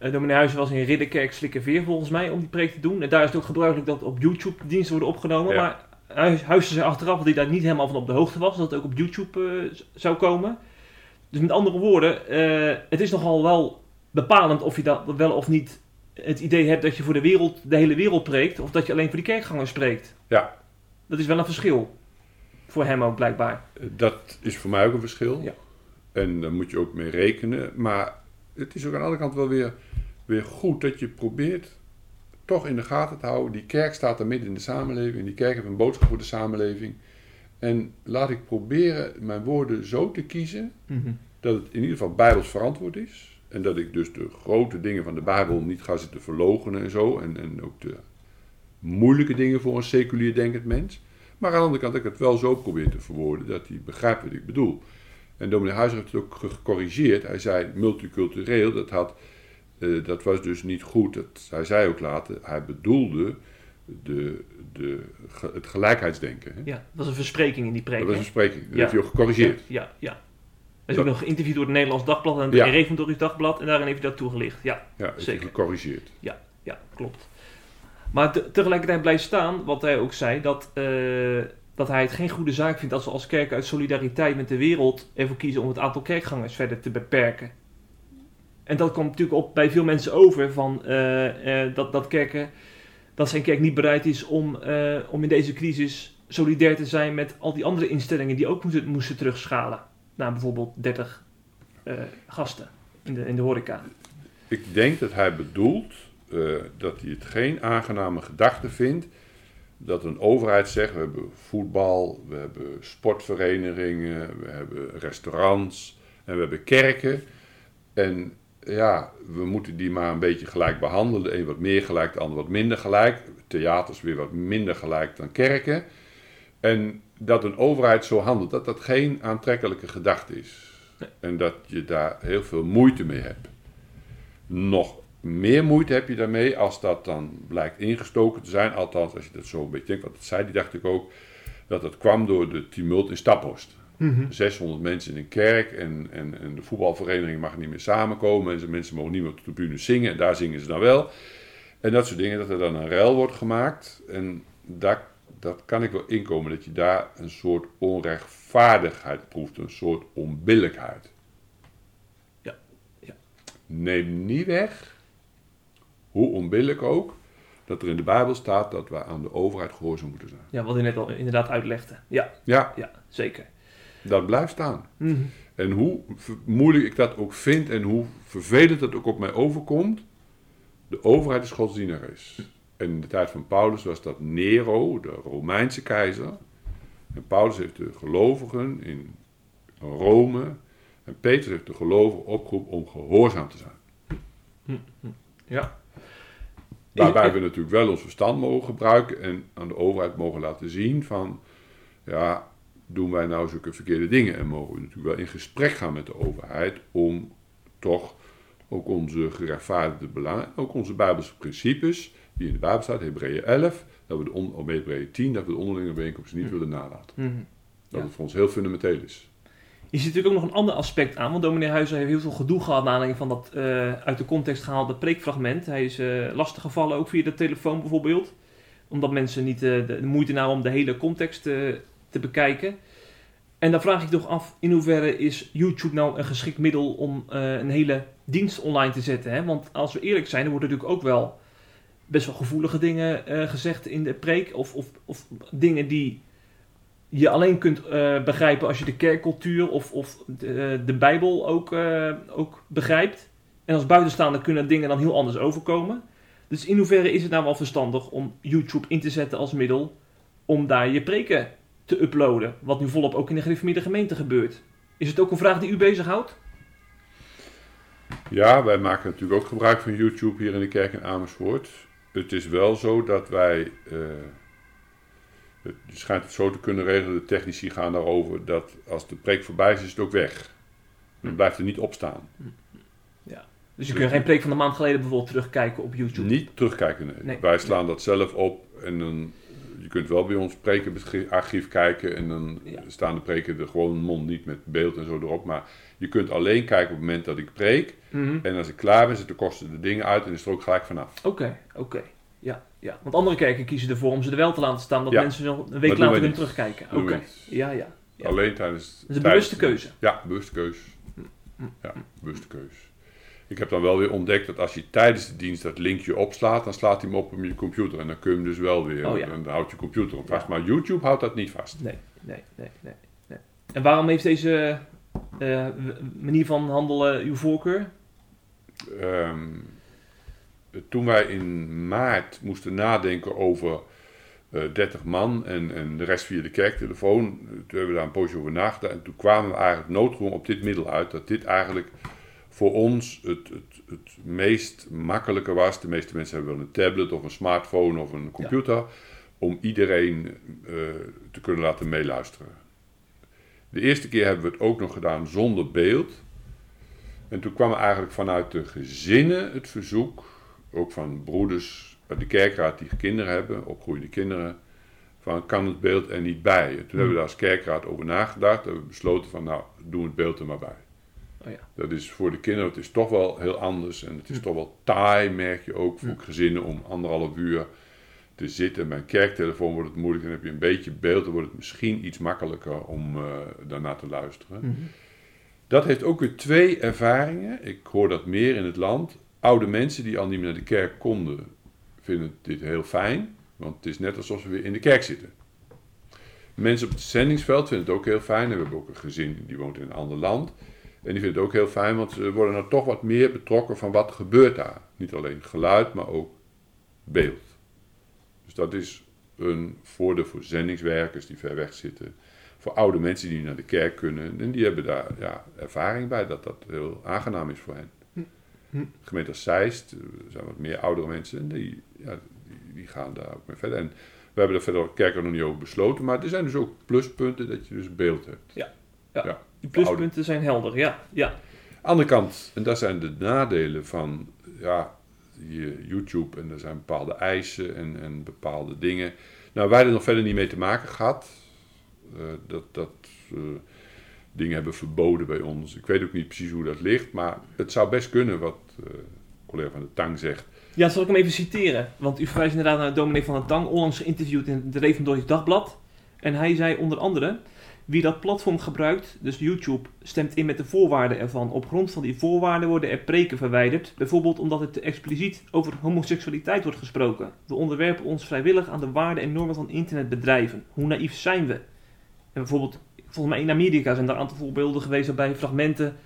Uh, dominee Huizen was in Ridderkerk Slikkerveer volgens mij om die preek te doen. En daar is het ook gebruikelijk dat op YouTube diensten worden opgenomen. Ja. Maar Huis- Huizen zei achteraf dat hij daar niet helemaal van op de hoogte was. Dat het ook op YouTube eh, zou komen. Dus met andere woorden, eh, het is nogal wel bepalend of je dat wel of niet het idee hebt dat je voor de wereld, de hele wereld preekt. Of dat je alleen voor die kerkgangers spreekt. Ja. Dat is wel een verschil. Voor hem ook blijkbaar. Dat is voor mij ook een verschil. Ja. En daar moet je ook mee rekenen. Maar het is ook aan de andere kant wel weer, weer goed dat je probeert toch in de gaten te houden. Die kerk staat er midden in de samenleving. Die kerk heeft een boodschap voor de samenleving. En laat ik proberen mijn woorden zo te kiezen Mhm. dat het in ieder geval bijbels verantwoord is. En dat ik dus de grote dingen van de Bijbel niet ga zitten verlogenen en zo. En, en ook de moeilijke dingen voor een seculier denkend mens. Maar aan de andere kant dat ik het wel zo probeer te verwoorden dat hij begrijpt wat ik bedoel. En dominee Huizer heeft het ook gecorrigeerd. Hij zei multicultureel, dat, had, eh, dat was dus niet goed. Dat, hij zei ook later, hij bedoelde de, de, ge- het gelijkheidsdenken. Hè? Ja, dat was een verspreking in die preek. Dat was een spreking, dat Ja. heeft hij ook gecorrigeerd. Ja, ja. Hij is ook nog geïnterviewd door het Nederlands Dagblad en het Ja. Reformatorisch Dagblad. En daarin heeft hij dat toegelicht. Ja, Ja, Zeker. gecorrigeerd. ja, klopt. Maar te- tegelijkertijd blijft staan, wat hij ook zei, dat, eh, dat hij het geen goede zaak vindt als we als kerk uit solidariteit met de wereld ervoor kiezen om het aantal kerkgangers verder te beperken. En dat komt natuurlijk op bij veel mensen over van eh, eh, dat, dat kerken, dat zijn kerk niet bereid is om, eh, om in deze crisis solidair te zijn met al die andere instellingen die ook moesten, moesten terugschalen. Naar bijvoorbeeld 30 eh, gasten in de, in de horeca. Ik denk dat hij bedoelt eh, dat hij het geen aangename gedachte vindt dat een overheid zegt: we hebben voetbal, we hebben sportverenigingen, we hebben restaurants en we hebben kerken. En ja, we moeten die maar een beetje gelijk behandelen. De een wat meer gelijk, de ander wat minder gelijk. Theaters weer wat minder gelijk dan kerken. En dat een overheid zo handelt, dat dat geen aantrekkelijke gedachte is. En dat je daar heel veel moeite mee hebt. Nog meer moeite heb je daarmee als dat dan blijkt ingestoken te zijn. Althans, als je dat zo een beetje denkt, want dat zei die dacht ik ook. Dat het kwam door de tumult in Staphorst. 600 mensen in een kerk en, en, en de voetbalvereniging mag niet meer samenkomen. En ze mensen mogen niet meer op de tribune zingen en daar zingen ze dan wel. En dat soort dingen, dat er dan een ruil wordt gemaakt. En daar, dat kan ik wel inkomen, dat je daar een soort onrechtvaardigheid proeft. Een soort onbillijkheid. Ja, ja. Neem niet weg, hoe onbillijk ook, dat er in de Bijbel staat dat we aan de overheid gehoorzaam moeten zijn. Ja, wat hij net al inderdaad uitlegde. Ja, Ja, ja zeker. dat blijft staan. Mhm. En hoe moeilijk ik dat ook vind en hoe vervelend dat ook op mij overkomt, de overheid is godsdienares. En in de tijd van Paulus was dat Nero, de Romeinse keizer. En Paulus heeft de gelovigen in Rome en Petrus heeft de gelovigen opgeroepen om gehoorzaam te zijn. Ja. Waarbij we natuurlijk wel ons verstand mogen gebruiken en aan de overheid mogen laten zien van, ja, doen wij nou zulke verkeerde dingen? En mogen we natuurlijk wel in gesprek gaan met de overheid om toch ook onze gerechtvaardigde belangen, ook onze Bijbelse principes, die in de Bijbel staat, Hebreeën 11, dat we de on, of Hebreeën 10, dat we de onderlinge bijeenkomsten niet willen nalaten. Mhm. Dat Ja. het voor ons heel fundamenteel is. Je ziet natuurlijk ook nog een ander aspect aan, want dominee Huizer heeft heel veel gedoe gehad naar aanleiding van dat eh, uit de context gehaalde preekfragment. Hij is eh lastig gevallen, ook via de telefoon bijvoorbeeld, omdat mensen niet eh, de, moeite namen om de hele context te bekijken. En dan vraag ik toch af, in hoeverre is YouTube nou een geschikt middel om een hele dienst online te zetten? Hè? Want als we eerlijk zijn, er worden natuurlijk ook wel best wel gevoelige dingen gezegd in de preek, of, of, of dingen die je alleen kunt eh, begrijpen als je de kerkcultuur of, of de, de Bijbel ook, eh, ook begrijpt. En als buitenstaander kunnen dingen dan heel anders overkomen. Dus in hoeverre is het nou wel verstandig om YouTube in te zetten als middel om daar je preken te uploaden? Wat nu volop ook in de gereformeerde gemeente gebeurt. Is het ook een vraag die u bezighoudt? Ja, wij maken natuurlijk ook gebruik van YouTube hier in de kerk in Amersfoort. Het is wel zo dat wij. eh, je schijnt het zo te kunnen regelen, de technici gaan daarover, dat als de preek voorbij is, is het ook weg. Dan blijft er niet op staan. Dus je kunt geen preek van een maand geleden bijvoorbeeld terugkijken op YouTube. Niet terugkijken, nee. Nee. Wij slaan dat zelf op en dan. Je kunt wel bij ons prekenarchief kijken en dan Ja. staan de preken er gewoon mond niet met beeld en zo erop. Maar je kunt alleen kijken op het moment dat ik preek. Mhm. En als ik klaar ben, zitten de kosten de dingen uit en is er ook gelijk vanaf. Oké, oké. Ja, ja. Want andere kerken kiezen ervoor om ze er wel te laten staan, dat Ja. mensen nog een week later kunnen terugkijken. Oké. Ja, ja. Ja. Alleen tijdens. Dat is een tijdens- bewuste keuze. Ja, bewuste keus. Mm. Ja, bewuste keus. Ik heb dan wel weer ontdekt dat als je tijdens de dienst dat linkje opslaat, dan slaat hij hem op op je computer. En dan kun je hem dus wel weer. Oh ja. En dan houdt je computer hem vast. Maar YouTube houdt dat niet vast. Nee, nee, nee, nee, nee. En waarom heeft deze eh, manier van handelen uw voorkeur? Ehm, toen wij in maart moesten nadenken over eh 30 man en, en de rest via de kerktelefoon, eh, toen hebben we daar een poosje over nagedacht. En toen kwamen we eigenlijk noodgedwongen op dit middel uit. Dat dit eigenlijk voor ons het, het, het meest makkelijke was. De meeste mensen hebben wel een tablet of een smartphone of een computer. Om iedereen eh, te kunnen laten meeluisteren. De eerste keer hebben we het ook nog gedaan zonder beeld. En toen kwam eigenlijk vanuit de gezinnen het verzoek, ook van broeders uit de kerkraad die kinderen hebben, opgroeiende kinderen, van kan het beeld er niet bij? En toen hebben we daar als kerkraad over nagedacht en hebben we besloten van nou, doen het beeld er maar bij. Oh ja. Dat is voor de kinderen, het is toch wel heel anders en het is toch wel taai, merk je ook, voor gezinnen om anderhalf uur te zitten. Bij een kerktelefoon wordt het moeilijk en heb je een beetje beeld, dan wordt het misschien iets makkelijker om eh, daarna te luisteren. Dat heeft ook weer twee ervaringen. Ik hoor dat meer in het land. Oude mensen die al niet meer naar de kerk konden, vinden dit heel fijn. Want het is net alsof ze weer in de kerk zitten. Mensen op het zendingsveld vinden het ook heel fijn. We hebben ook een gezin die woont in een ander land. En die vinden het ook heel fijn, want ze worden er toch wat meer betrokken van wat gebeurt daar. Niet alleen geluid, maar ook beeld. Dus dat is een voordeel voor zendingswerkers die ver weg zitten. Voor oude mensen die naar de kerk kunnen. En die hebben daar ja, ervaring bij dat dat heel aangenaam is voor hen. Gemeente Zeist, eh, er zijn wat meer oudere mensen. En die, ja, die, die gaan daar ook mee verder. En we hebben er verder kerk nog niet over besloten. Maar er zijn dus ook pluspunten dat je dus beeld hebt. Ja. Ja. Ja. Die pluspunten zijn helder, ja. ja. andere kant, en dat zijn de nadelen van ja, je YouTube en er zijn bepaalde eisen en, en bepaalde dingen. Nou, wij hebben er nog verder niet mee te maken gehad. Eh, dat dat eh, dingen hebben verboden bij ons. Ik weet ook niet precies hoe dat ligt, maar het zou best kunnen wat eh collega van de Tang zegt. Ja, zal ik hem even citeren? Want u verwijst inderdaad naar dominee van der Tang, onlangs geïnterviewd in het Revendorf Dagblad. En hij zei onder andere, wie dat platform gebruikt, dus YouTube, stemt in met de voorwaarden ervan. Op grond van die voorwaarden worden er preken verwijderd, bijvoorbeeld omdat het te expliciet over homoseksualiteit wordt gesproken. We onderwerpen ons vrijwillig aan de waarden en normen van internetbedrijven. Hoe naïef zijn we? En bijvoorbeeld, volgens mij in Amerika zijn er een aantal voorbeelden geweest waarbij fragmenten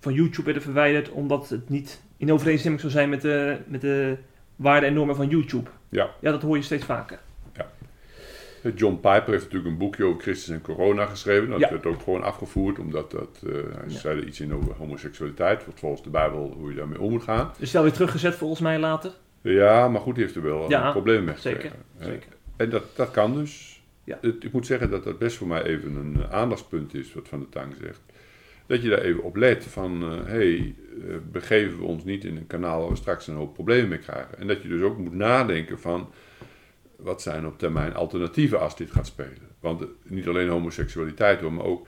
van YouTube werden verwijderd omdat het niet in overeenstemming zou zijn met de, met de waarden en normen van YouTube. Ja. Ja, dat hoor je steeds vaker. Eh, John Piper heeft natuurlijk een boekje over Christus en corona geschreven. Dat Ja. werd ook gewoon afgevoerd, omdat dat, eh, hij Ja. zei er iets in over homoseksualiteit. Wat volgens de Bijbel hoe je daarmee om moet gaan. Dus wel weer teruggezet volgens mij later. Ja, maar goed, die heeft er wel Ja, een probleem mee zeker, gekregen. hè. zeker. En dat, dat kan dus. Ja. Het, ik moet zeggen dat dat best voor mij even een eh, aandachtspunt is, wat Van de Tang zegt. Dat je daar even op let van, hé, hey, eh, begeven we ons niet in een kanaal waar we straks een hoop problemen mee krijgen. En dat je dus ook moet nadenken van, wat zijn op termijn alternatieven als dit gaat spelen. Want eh, niet alleen homoseksualiteit hoor, maar ook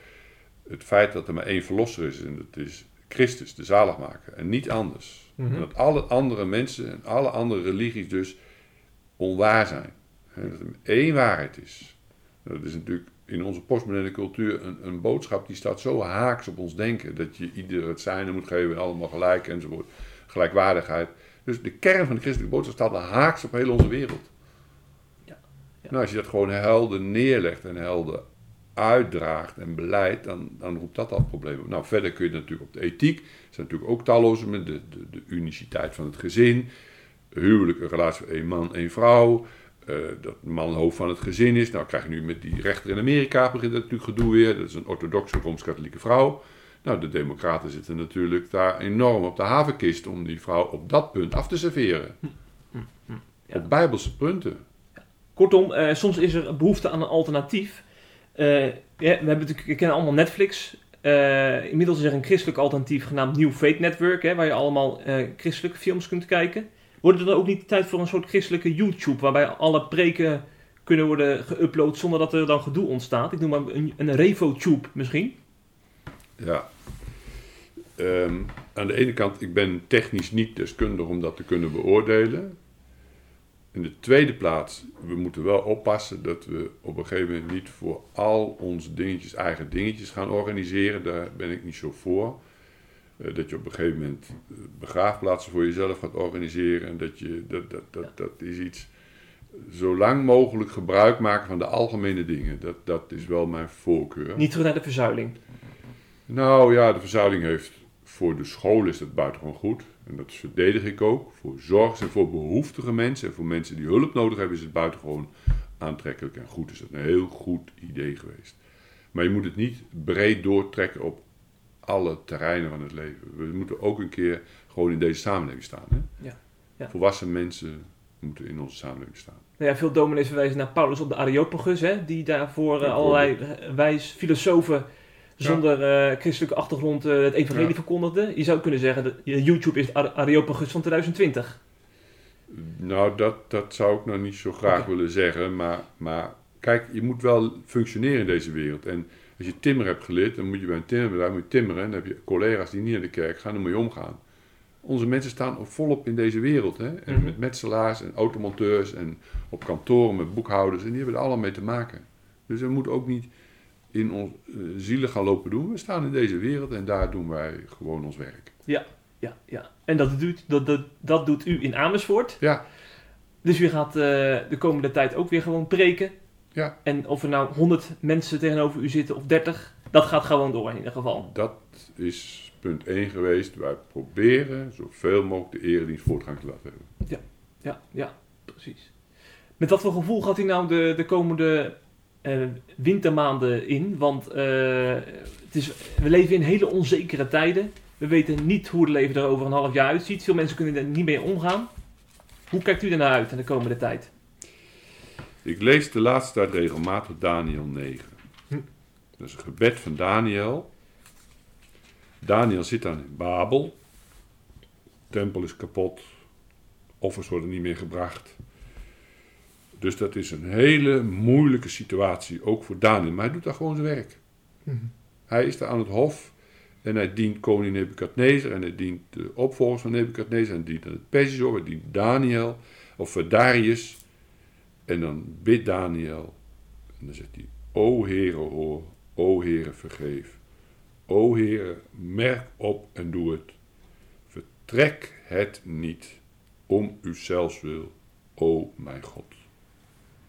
het feit dat er maar één verlosser is. En dat is Christus, de zaligmaker. En niet anders. Mhm. En dat alle andere mensen en alle andere religies dus onwaar zijn. En dat er één waarheid is. Dat is natuurlijk in onze postmoderne cultuur een, een boodschap die staat zo haaks op ons denken. Dat je ieder het zijne moet geven en allemaal gelijk enzovoort. Gelijkwaardigheid. Dus de kern van de christelijke boodschap staat haaks op heel onze wereld. Ja. Ja. Nou, als je dat gewoon helder neerlegt en helder uitdraagt en beleidt, dan, dan roept dat al problemen. op. Nou, verder kun je natuurlijk op de ethiek. Er zijn natuurlijk ook talloze met de, de, de uniciteit van het gezin. Huwelijk, een relatie van één man, één vrouw. Eh, dat man hoofd van het gezin is. Nou, krijg je nu met die rechter in Amerika, begint dat natuurlijk gedoe weer. Dat is een orthodoxe rooms-katholieke vrouw. Nou, de democraten zitten natuurlijk daar enorm op de havenkist om die vrouw op dat punt af te serveren. Ja. Op bijbelse punten. Kortom, eh, soms is er behoefte aan een alternatief. Eh, ja, we, hebben natuurlijk, we kennen allemaal Netflix. Inmiddels is er een christelijk alternatief genaamd New Faith Network, hè, waar je allemaal christelijke films kunt kijken. Wordt het dan ook niet tijd voor een soort christelijke YouTube, waarbij alle preken kunnen worden geüpload zonder dat er dan gedoe ontstaat? Ik noem maar een, een RevoTube misschien. Ja. Ehm, aan de ene kant, ik ben technisch niet deskundig om dat te kunnen beoordelen. In de tweede plaats, we moeten wel oppassen dat we op een gegeven moment niet voor al onze dingetjes eigen dingetjes gaan organiseren. Daar ben ik niet zo voor. Eh, dat je op een gegeven moment eh, begraafplaatsen voor jezelf gaat organiseren. En dat je, dat, dat, dat, dat is iets, zo lang mogelijk gebruik maken van de algemene dingen. Dat, dat is wel mijn voorkeur. Niet terug naar de verzuiling. Nou ja, de verzuiling heeft voor de school is dat buitengewoon goed. En dat verdedig ik ook. Voor zorg en voor behoeftige mensen en voor mensen die hulp nodig hebben is het buitengewoon aantrekkelijk en goed. Is dat een heel goed idee geweest. Maar je moet het niet breed doortrekken op alle terreinen van het leven. We moeten ook een keer gewoon in deze samenleving staan. Hè? Ja, ja. Volwassen mensen moeten in onze samenleving staan. Nou ja, veel dominees verwijzen naar Paulus op de Areopagus, hè, die daarvoor eh, allerlei wijs filosofen zonder eh, christelijke achtergrond eh, het evangelie Ja. verkondigde. Je zou kunnen zeggen, dat YouTube is Are- Areopagus van 2020. Nou, dat, dat zou ik nou niet zo graag willen zeggen. Maar, maar kijk, je moet wel functioneren in deze wereld. En als je timmer hebt geleerd, dan moet je bij een timmerbedrijf moet je timmeren. En dan heb je collega's die niet naar de kerk gaan, dan moet je omgaan. Onze mensen staan volop in deze wereld. Hè? En Mhm. met metselaars en automonteurs en op kantoren met boekhouders. En die hebben er allemaal mee te maken. Dus we moeten ook niet in ons eh, zielen gaan lopen doen. We staan in deze wereld en daar doen wij gewoon ons werk. Ja, ja. En dat doet, dat, dat, dat doet u in Amersfoort. Ja, Dus u gaat eh, de komende tijd ook weer gewoon preken. Ja. En of er nou 100 mensen tegenover u zitten of 30, dat gaat gewoon door in ieder geval. Dat is punt 1 geweest. Wij proberen zoveel mogelijk de eredienst voortgang te laten hebben. Ja, ja, precies. Met wat voor gevoel gaat u nou de, de komende eh, wintermaanden in? Want eh, het is, we leven in hele onzekere tijden. We weten niet hoe het leven er over een half jaar uitziet. Veel mensen kunnen er niet mee omgaan. Hoe kijkt u ernaar uit in de komende tijd? Ik lees de laatste tijd regelmatig Daniel 9. Hm. Dat is een gebed van Daniel. Daniel zit dan in Babel. De tempel is kapot. Offers worden niet meer gebracht. Dus dat is een hele moeilijke situatie, ook voor Daniel. Maar hij doet daar gewoon zijn werk. Hij is daar aan het hof en hij dient koning Nebukadnezar en hij dient de opvolgers van Nebukadnezar en hij dient aan het Persisch hij dient Daniel of Darius. En dan bidt Daniel en dan zegt hij, O Heere hoor, O Heere vergeef. O Heere, merk op en doe het. Vertrek het niet om uw zelfs wil, o mijn God.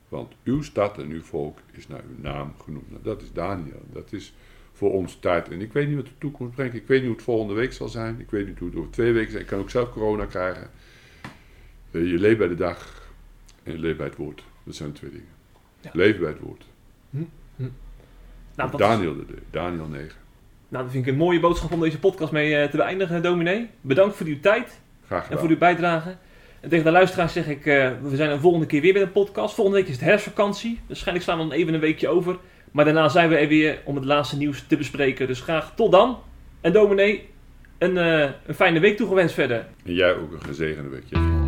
Want uw stad en uw volk is naar uw naam genoemd. Nou, dat is Daniel. Dat is voor ons tijd. En ik weet niet wat de toekomst brengt. Ik weet niet hoe het volgende week zal zijn. Ik weet niet hoe het over twee weken zal Ik kan ook zelf corona krijgen. Eh, je leeft bij de dag en je leeft bij het woord. Dat zijn twee dingen. Ja. Leven bij het woord. Nou, dat, is- Daniel, de, Daniel 9. nou, dat vind ik een mooie boodschap om deze podcast mee eh, te beëindigen, dominee. Bedankt voor uw tijd. Graag en voor uw bijdrage. En tegen de luisteraars zeg ik, eh, we zijn een volgende keer weer bij een podcast. Volgende week is het herfstvakantie. Waarschijnlijk slaan we dan even een weekje over. Maar daarna zijn we er weer om het laatste nieuws te bespreken. Dus graag tot dan. En dominee, een, eh, een fijne week toegewenst verder. En jij ook een gezegende week.